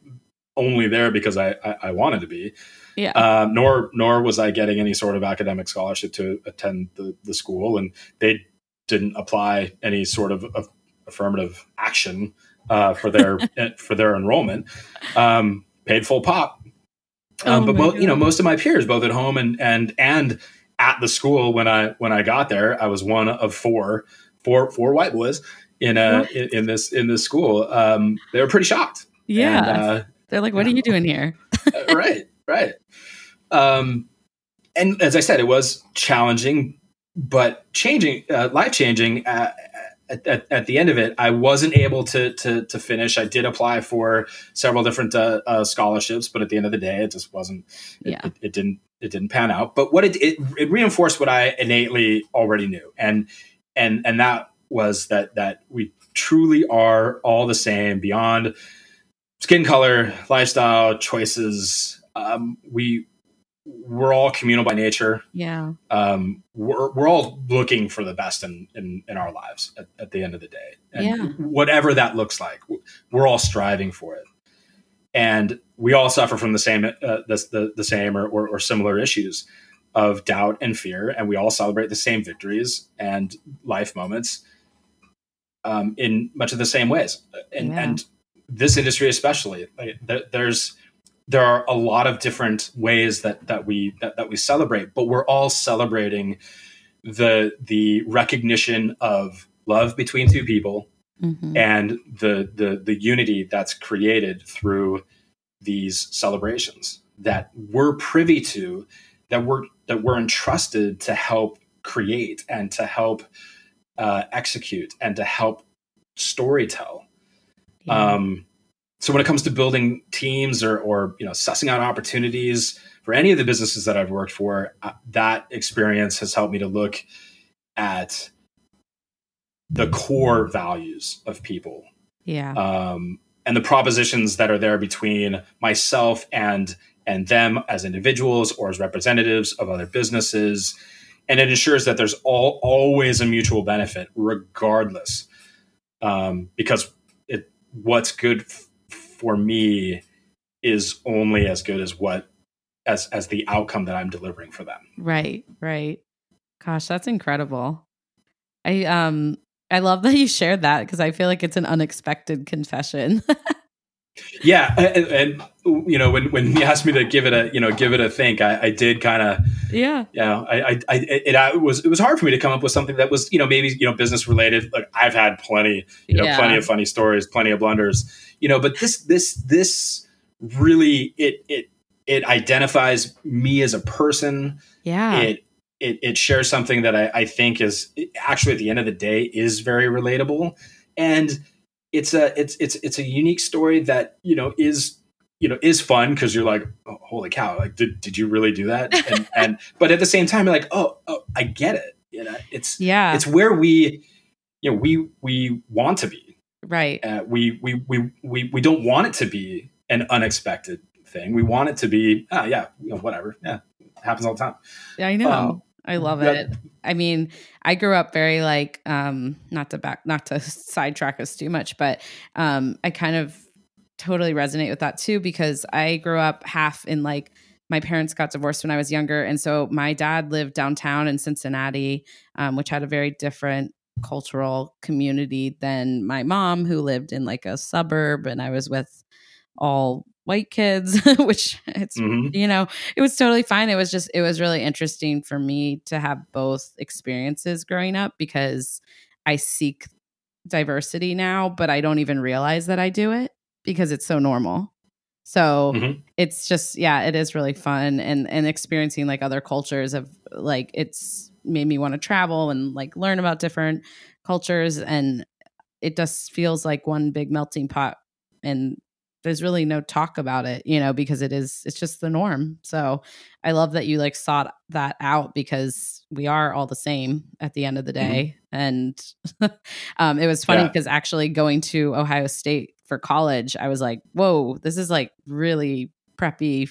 only there because I, I, I wanted to be. Yeah. Um, nor nor was I getting any sort of academic scholarship to attend the, the school, and they didn't apply any sort of, of affirmative action uh, for their for their enrollment. Um, paid full pop. Um, oh but mo- you know, most of my peers, both at home and and and at the school when I when I got there, I was one of four four four white boys in a in, in this in this school. Um, they were pretty shocked. Yeah, and, uh, they're like, "What are you doing here?" Right, right. Um, and as I said, it was challenging, but changing, uh, life changing. Uh, at, at, at, the end of it, I wasn't able to, to, to finish. I did apply for several different uh, uh, scholarships, but at the end of the day, it just wasn't. It, yeah. it, it didn't. It didn't pan out. But what it, it it reinforced what I innately already knew, and and and that was that that we truly are all the same beyond skin color, lifestyle choices. Um, we we're all communal by nature. Yeah. Um, we're, we're all looking for the best in, in, in our lives at, at, the end of the day. And yeah. whatever that looks like, we're all striving for it. And we all suffer from the same, uh, the, the, the, same or, or, or similar issues of doubt and fear. And we all celebrate the same victories and life moments um, in much of the same ways. And, yeah. and this industry, especially, like, there, there's, there are a lot of different ways that that we that, that we celebrate, but we're all celebrating the the recognition of love between two people mm-hmm. and the the the unity that's created through these celebrations that we're privy to that we're that we're entrusted to help create and to help uh, execute and to help storytell yeah. um, so when it comes to building teams or, or you know sussing out opportunities for any of the businesses that I've worked for, uh, that experience has helped me to look at the core values of people. Yeah. Um, and the propositions that are there between myself and and them as individuals or as representatives of other businesses and it ensures that there's all always a mutual benefit regardless um, because what's good for me is only as good as what as as the outcome that I'm delivering for them. Right, right. Gosh, that's incredible. I um I love that you shared that because I feel like it's an unexpected confession. yeah, and, and, you know when when he asked me to give it a you know give it a think, I, I did kind of yeah you know I, I, I it, it, was it was hard for me to come up with something that was you know maybe you know business related. Like I've had plenty you know yeah. plenty of funny stories, plenty of blunders you know but this this this really it it it identifies me as a person yeah it it, it shares something that I, I think is actually at the end of the day is very relatable and it's a it's it's it's a unique story that you know is you know is fun because you're like oh, holy cow like did, did you really do that and, and but at the same time you're like oh, oh i get it you know it's yeah it's where we you know we we want to be Right. Uh, we, we, we, we, we don't want it to be an unexpected thing. We want it to be, ah, yeah, you know, whatever. Yeah. happens all the time. Yeah, I know. Um, I love it. I mean, I grew up very like, um, not to back, not to sidetrack us too much, but um, I kind of totally resonate with that too because I grew up half in like my parents got divorced when I was younger, and so my dad lived downtown in Cincinnati, um, which had a very different cultural community than my mom who lived in like a suburb. And I was with all white kids which it's mm-hmm. you know it was totally fine it was just it was really interesting for me to have both experiences growing up because I seek diversity now but I don't even realize that I do it because it's so normal so mm-hmm. it's just yeah it is really fun and and experiencing like other cultures of like it's made me want to travel and like learn about different cultures and it just feels like one big melting pot and there's really no talk about it you know because it is it's just the norm so i love that you like sought that out because we are all the same at the end of the mm-hmm. day mm-hmm. and um, it was funny because yeah. actually going to ohio state for college i was like whoa this is like really preppy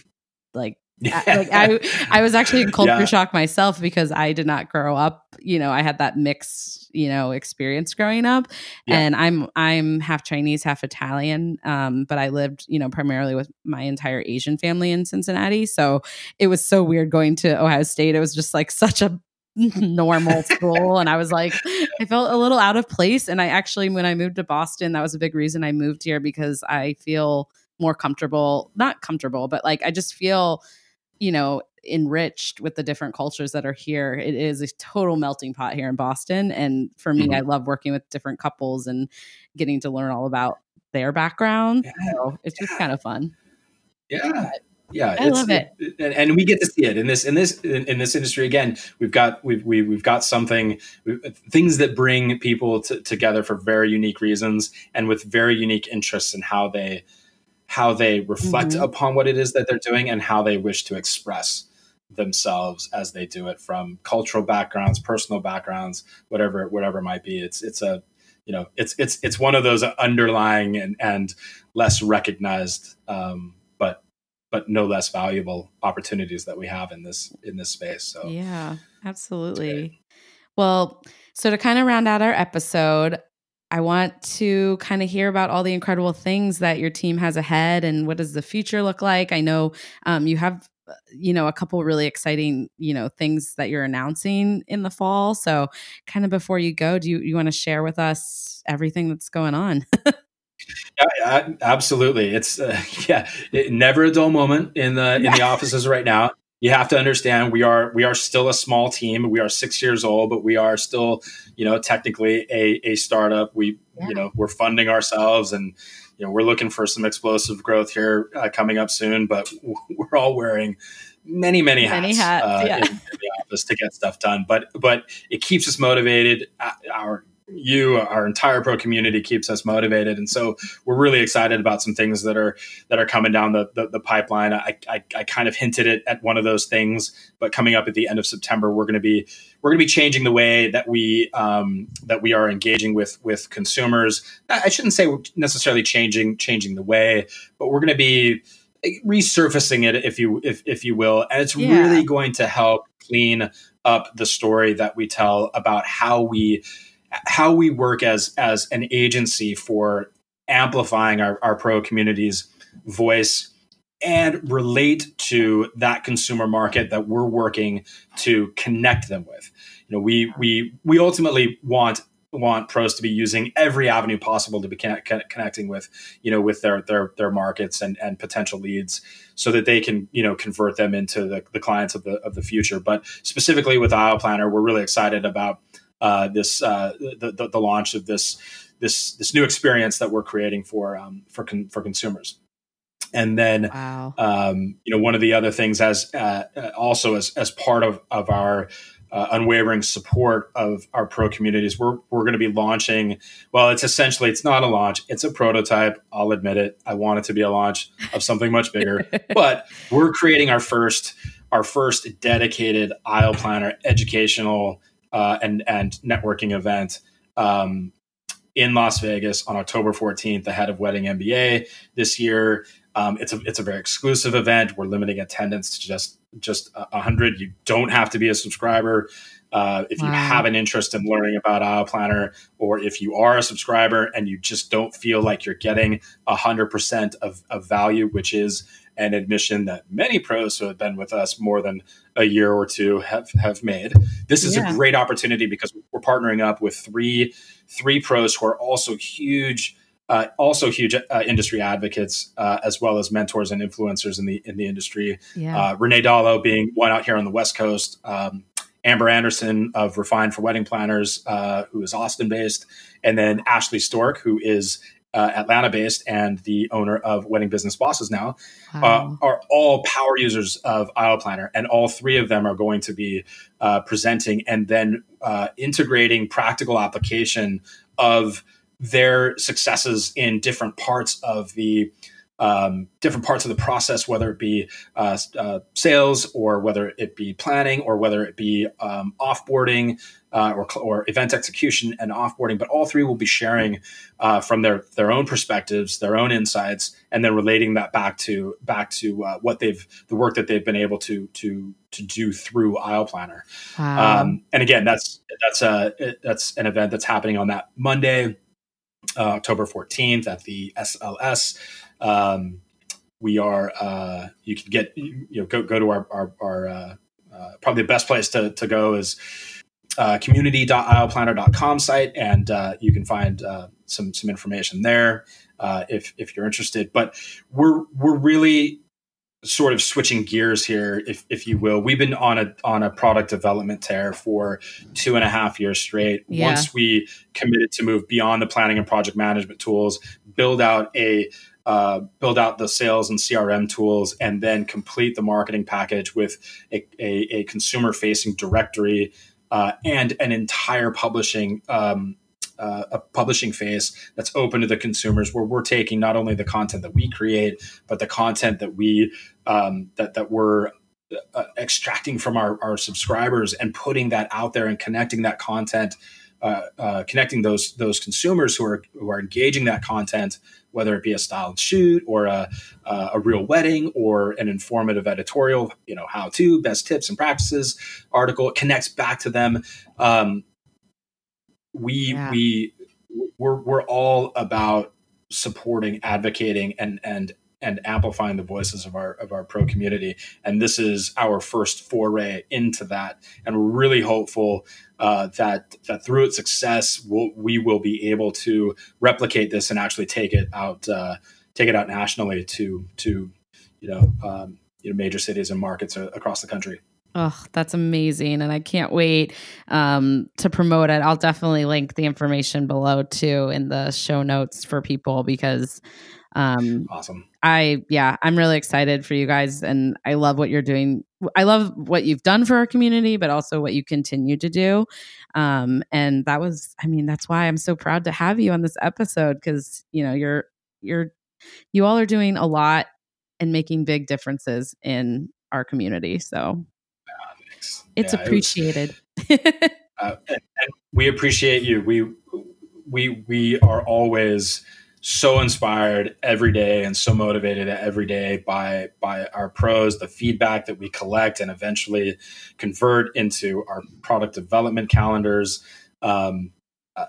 like like I, I was actually in culture yeah. shock myself because I did not grow up. You know, I had that mixed, you know, experience growing up, yeah. and I'm I'm half Chinese, half Italian. Um, but I lived, you know, primarily with my entire Asian family in Cincinnati. So it was so weird going to Ohio State. It was just like such a normal school and i was like i felt a little out of place and i actually when i moved to boston that was a big reason i moved here because i feel more comfortable not comfortable but like i just feel you know, enriched with the different cultures that are here. It is a total melting pot here in Boston. And for me, mm-hmm. I love working with different couples and getting to learn all about their background. Yeah. So it's just kind of fun. Yeah. Yeah, I love it, and, and, we get to see it in this in this in, in this industry. Again, we've got we've we, have we have got something things that bring people to, together for very unique reasons and with very unique interests in how they how they reflect mm-hmm. upon what it is that they're doing and how they wish to express themselves as they do it from cultural backgrounds, personal backgrounds, whatever whatever it might be. It's it's a you know it's it's it's one of those underlying and and less recognized um, but but no less valuable opportunities that we have in this in this space. So yeah, absolutely. Well, so to kind of round out our episode, I want to kind of hear about all the incredible things that your team has ahead and what does the future look like. I know um, you have, uh, you know, a couple really exciting, you know, things that you're announcing in the fall. So, kind of before you go, do you, you want to share with us everything that's going on? yeah, absolutely. It's uh, yeah, it, never a dull moment in the in the offices right now you have to understand we are we are still a small team. We are six years old, but we are still, you know, technically a, a startup. We yeah. you know we're funding ourselves, and you know we're looking for some explosive growth here uh, coming up soon. But we're all wearing many many hats, many hats uh, yeah. in, in, the office to get stuff done. But but it keeps us motivated. Uh, our you our entire pro community keeps us motivated. And so we're really excited about some things that are that are coming down the the, the pipeline. I, I, I kind of hinted it at one of those things but coming up at the end of september we're going to be we're going to be changing the way that we um, that we are engaging with with consumers. I shouldn't say necessarily changing changing the way but we're going to be resurfacing it if you if, if you will. And it's yeah. really going to help clean up the story that we tell about how we how we work as as an agency for amplifying our, our pro community's voice and relate to that consumer market that we're working to connect them with. You know, we we we ultimately want want pros to be using every avenue possible to be connect, connecting with you know with their their their markets and and potential leads so that they can you know convert them into the, the clients of the of the future but specifically with aisle planner we're really excited about uh, this uh, the, the, the launch of this this this new experience that we're creating for um, for con- for consumers. And then, wow. um, you know, one of the other things as uh, uh also as as part of of our uh, unwavering support of our pro communities. We're, we're going to be launching. Well, it's essentially it's not a launch; it's a prototype. I'll admit it. I want it to be a launch of something much bigger, but we're creating our first our first dedicated aisle planner educational uh, and and networking event um, in Las Vegas on October 14th, ahead of Wedding MBA this year. Um, it's a it's a very exclusive event. We're limiting attendance to just just a hundred. You don't have to be a subscriber. Uh, if wow. you have an interest in learning about Aisle Planner, or if you are a subscriber and you just don't feel like you're getting hundred percent of, of value, which is an admission that many pros who have been with us more than a year or two have have made. This is yeah. a great opportunity because we're partnering up with three three pros who are also huge. Uh, also huge uh, industry advocates uh, as well as mentors and influencers in the in the industry. Yeah. Uh, Renee Dallo being one out here on the West Coast, um, Amber Anderson of Refined for Wedding Planners, uh, who is Austin based, and then Ashley Stork, who is uh, Atlanta based and the owner of Wedding Business Bosses now, uh, wow. uh, are all power users of Aisle Planner. And all three of them are going to be uh, presenting and then uh, integrating practical application of their successes in different parts of the um, different parts of the process, whether it be uh, uh, sales or whether it be planning or whether it be um, offboarding uh, or, or event execution and offboarding. But all three will be sharing uh, from their their own perspectives, their own insights, and then relating that back to back to uh, what they've the work that they've been able to to to do through Aisle Planner. Wow. Um, and again, that's that's a that's an event that's happening on that Monday. Uh, October 14th at the SLS. Um, we are uh, you can get you know go go to our our, our uh, uh, probably the best place to to go is uh, community.aisleplanner.com site, and uh, you can find uh, some some information there uh, if if you're interested. But we're we're really sort of switching gears here, if if you will. We've been on a on a product development tear for two and a half years straight. Yeah. Once we committed to move beyond the planning and project management tools, build out a uh, build out the sales and CRM tools, and then complete the marketing package with a, a, a consumer facing directory uh, and an entire publishing. Um, uh, a publishing phase that's open to the consumers where we're taking not only the content that we create but the content that we um, that that we're uh, extracting from our, our subscribers and putting that out there and connecting that content uh, uh, connecting those those consumers who are who are engaging that content, whether it be a styled shoot or a uh, a real wedding or an informative editorial, you know, how to best tips and practices article. It connects back to them. Um, we yeah. we we're we're all about supporting, advocating, and and and amplifying the voices of our of our pro community. And this is our first foray into that. And we're really hopeful uh, that that through its success, we'll, we will be able to replicate this and actually take it out uh, take it out nationally to to you know um, you know major cities and markets across the country. Oh, that's amazing. And I can't wait um, to promote it. I'll definitely link the information below too in the show notes for people because um, awesome. I, yeah, I'm really excited for you guys. And I love what you're doing. I love what you've done for our community, but also what you continue to do. Um, and that was, I mean, that's why I'm so proud to have you on this episode because, you know, you're, you're, you all are doing a lot and making big differences in our community. So it's yeah, appreciated. It was, uh, and, and we appreciate you. We we we are always so inspired every day and so motivated every day by by our pros the feedback that we collect and eventually convert into our product development calendars. Um, uh,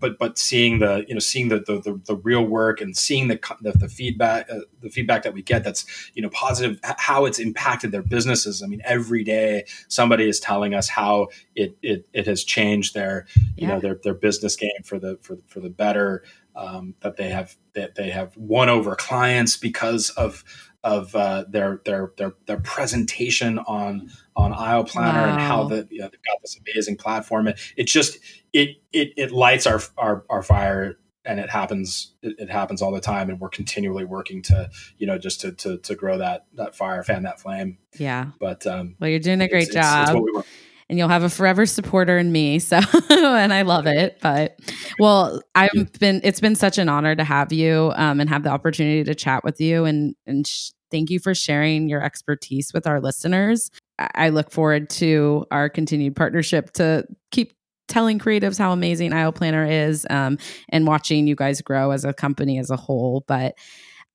but but seeing the you know seeing the the, the, the real work and seeing the the, the feedback uh, the feedback that we get that's you know positive how it's impacted their businesses. I mean, every day somebody is telling us how it it, it has changed their you yeah. know their their business game for the for for the better. Um, that they have that they have won over clients because of of uh, their their their their presentation on on Aisle Planner wow. and how the you know, they've got this amazing platform. It, it just it it it lights our our, our fire and it happens it, it, happens all the time and we're continually working to you know just to to, to grow that that fire fan that flame yeah but um well you're doing a great it's, job it's, it's and you'll have a forever supporter in me so and i love it but well i've been it's been such an honor to have you um, and have the opportunity to chat with you and and sh- thank you for sharing your expertise with our listeners i look forward to our continued partnership to keep telling creatives how amazing Aisle Planner is um, and watching you guys grow as a company as a whole. But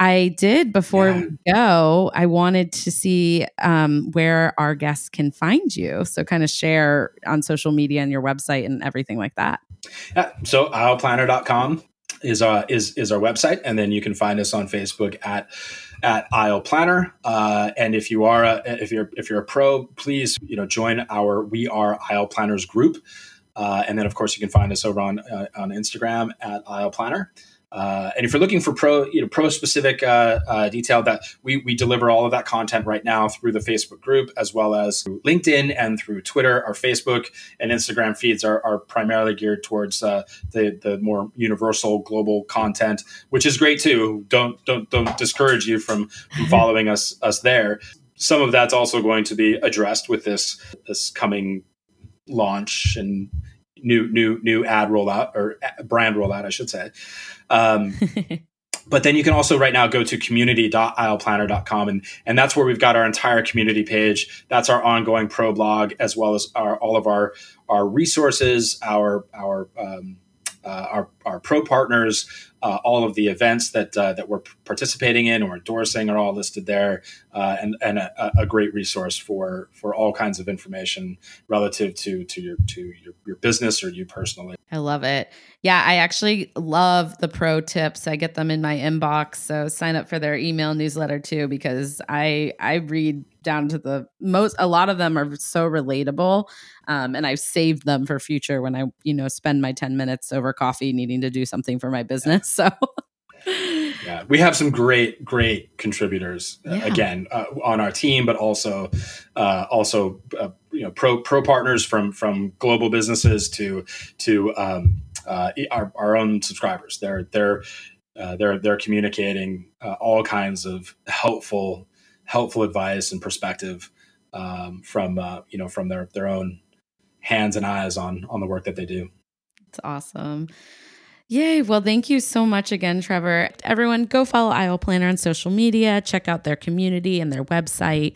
I did before yeah. we go, I wanted to see um, where our guests can find you. So, kind of share on social media and your website and everything like that. Yeah. So, aisleplanner.com is uh, is is our website, and then you can find us on Facebook at at Aisle Planner. Uh, and if you are a, if you're if you're a pro, please you know join our We Are Aisle Planners group. Uh, and then, of course, you can find us over on uh, on Instagram at Aisle Planner. Uh, and if you're looking for pro, you know, pro specific uh, uh, detail, that we we deliver all of that content right now through the Facebook group as well as LinkedIn and through Twitter. Our Facebook and Instagram feeds are, are primarily geared towards uh, the the more universal global content, which is great too. Don't don't don't discourage you from, from following us us there. Some of that's also going to be addressed with this this coming launch and new new new ad rollout or brand rollout, I should say. Um, but then you can also right now go to community.aisleplanner.com and and that's where we've got our entire community page. That's our ongoing pro blog as well as our all of our our resources, our our um, uh, our, our pro partners, uh, all of the events that uh, that we're participating in or endorsing are all listed there, uh, and and a, a, great resource for for all kinds of information relative to to your to your, your business or you personally. I love it. Yeah, I actually love the pro tips. I get them in my inbox, so sign up for their email newsletter too because I I read down to the most a lot of them are so relatable um, and i've saved them for future when i you know spend my 10 minutes over coffee needing to do something for my business so. Yeah we have some great great contributors uh, yeah. again uh, on our team but also uh, also uh, you know pro pro partners from from global businesses to to um, uh, our, our own subscribers. They're they're uh, they're they're communicating all kinds of helpful helpful advice and perspective um, from you know from their their own hands and eyes on on the work that they do. It's awesome. Yay. Well, thank you so much again, Trevor. Everyone, go follow Aisle Planner on social media, check out their community and their website.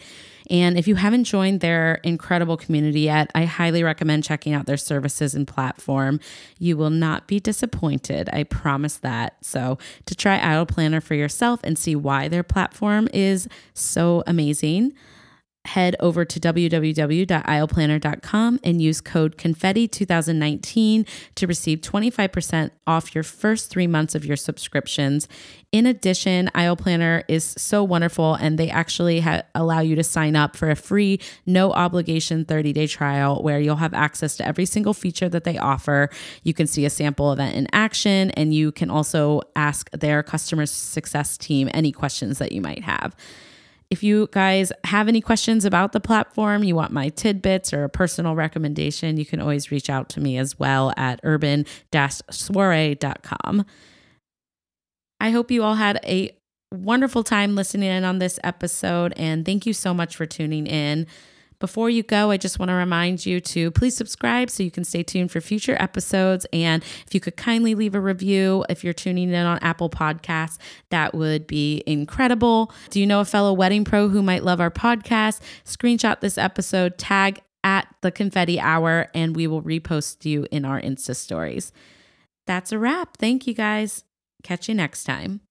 And if you haven't joined their incredible community yet, I highly recommend checking out their services and platform. You will not be disappointed. I promise that. So, to try Aisle Planner for yourself and see why their platform is so amazing, head over to www.aisleplanner.com and use code confetti2019 to receive 25% off your first three months of your subscriptions. In addition, Aisle Planner is so wonderful and they actually ha- allow you to sign up for a free, no obligation 30 day trial where you'll have access to every single feature that they offer. You can see a sample event in action and you can also ask their customer success team any questions that you might have. If you guys have any questions about the platform, you want my tidbits or a personal recommendation, you can always reach out to me as well at urban soiree.com. I hope you all had a wonderful time listening in on this episode, and thank you so much for tuning in. Before you go, I just want to remind you to please subscribe so you can stay tuned for future episodes. And if you could kindly leave a review if you're tuning in on Apple Podcasts, that would be incredible. Do you know a fellow wedding pro who might love our podcast? Screenshot this episode, tag at the confetti hour, and we will repost you in our Insta stories. That's a wrap. Thank you guys. Catch you next time.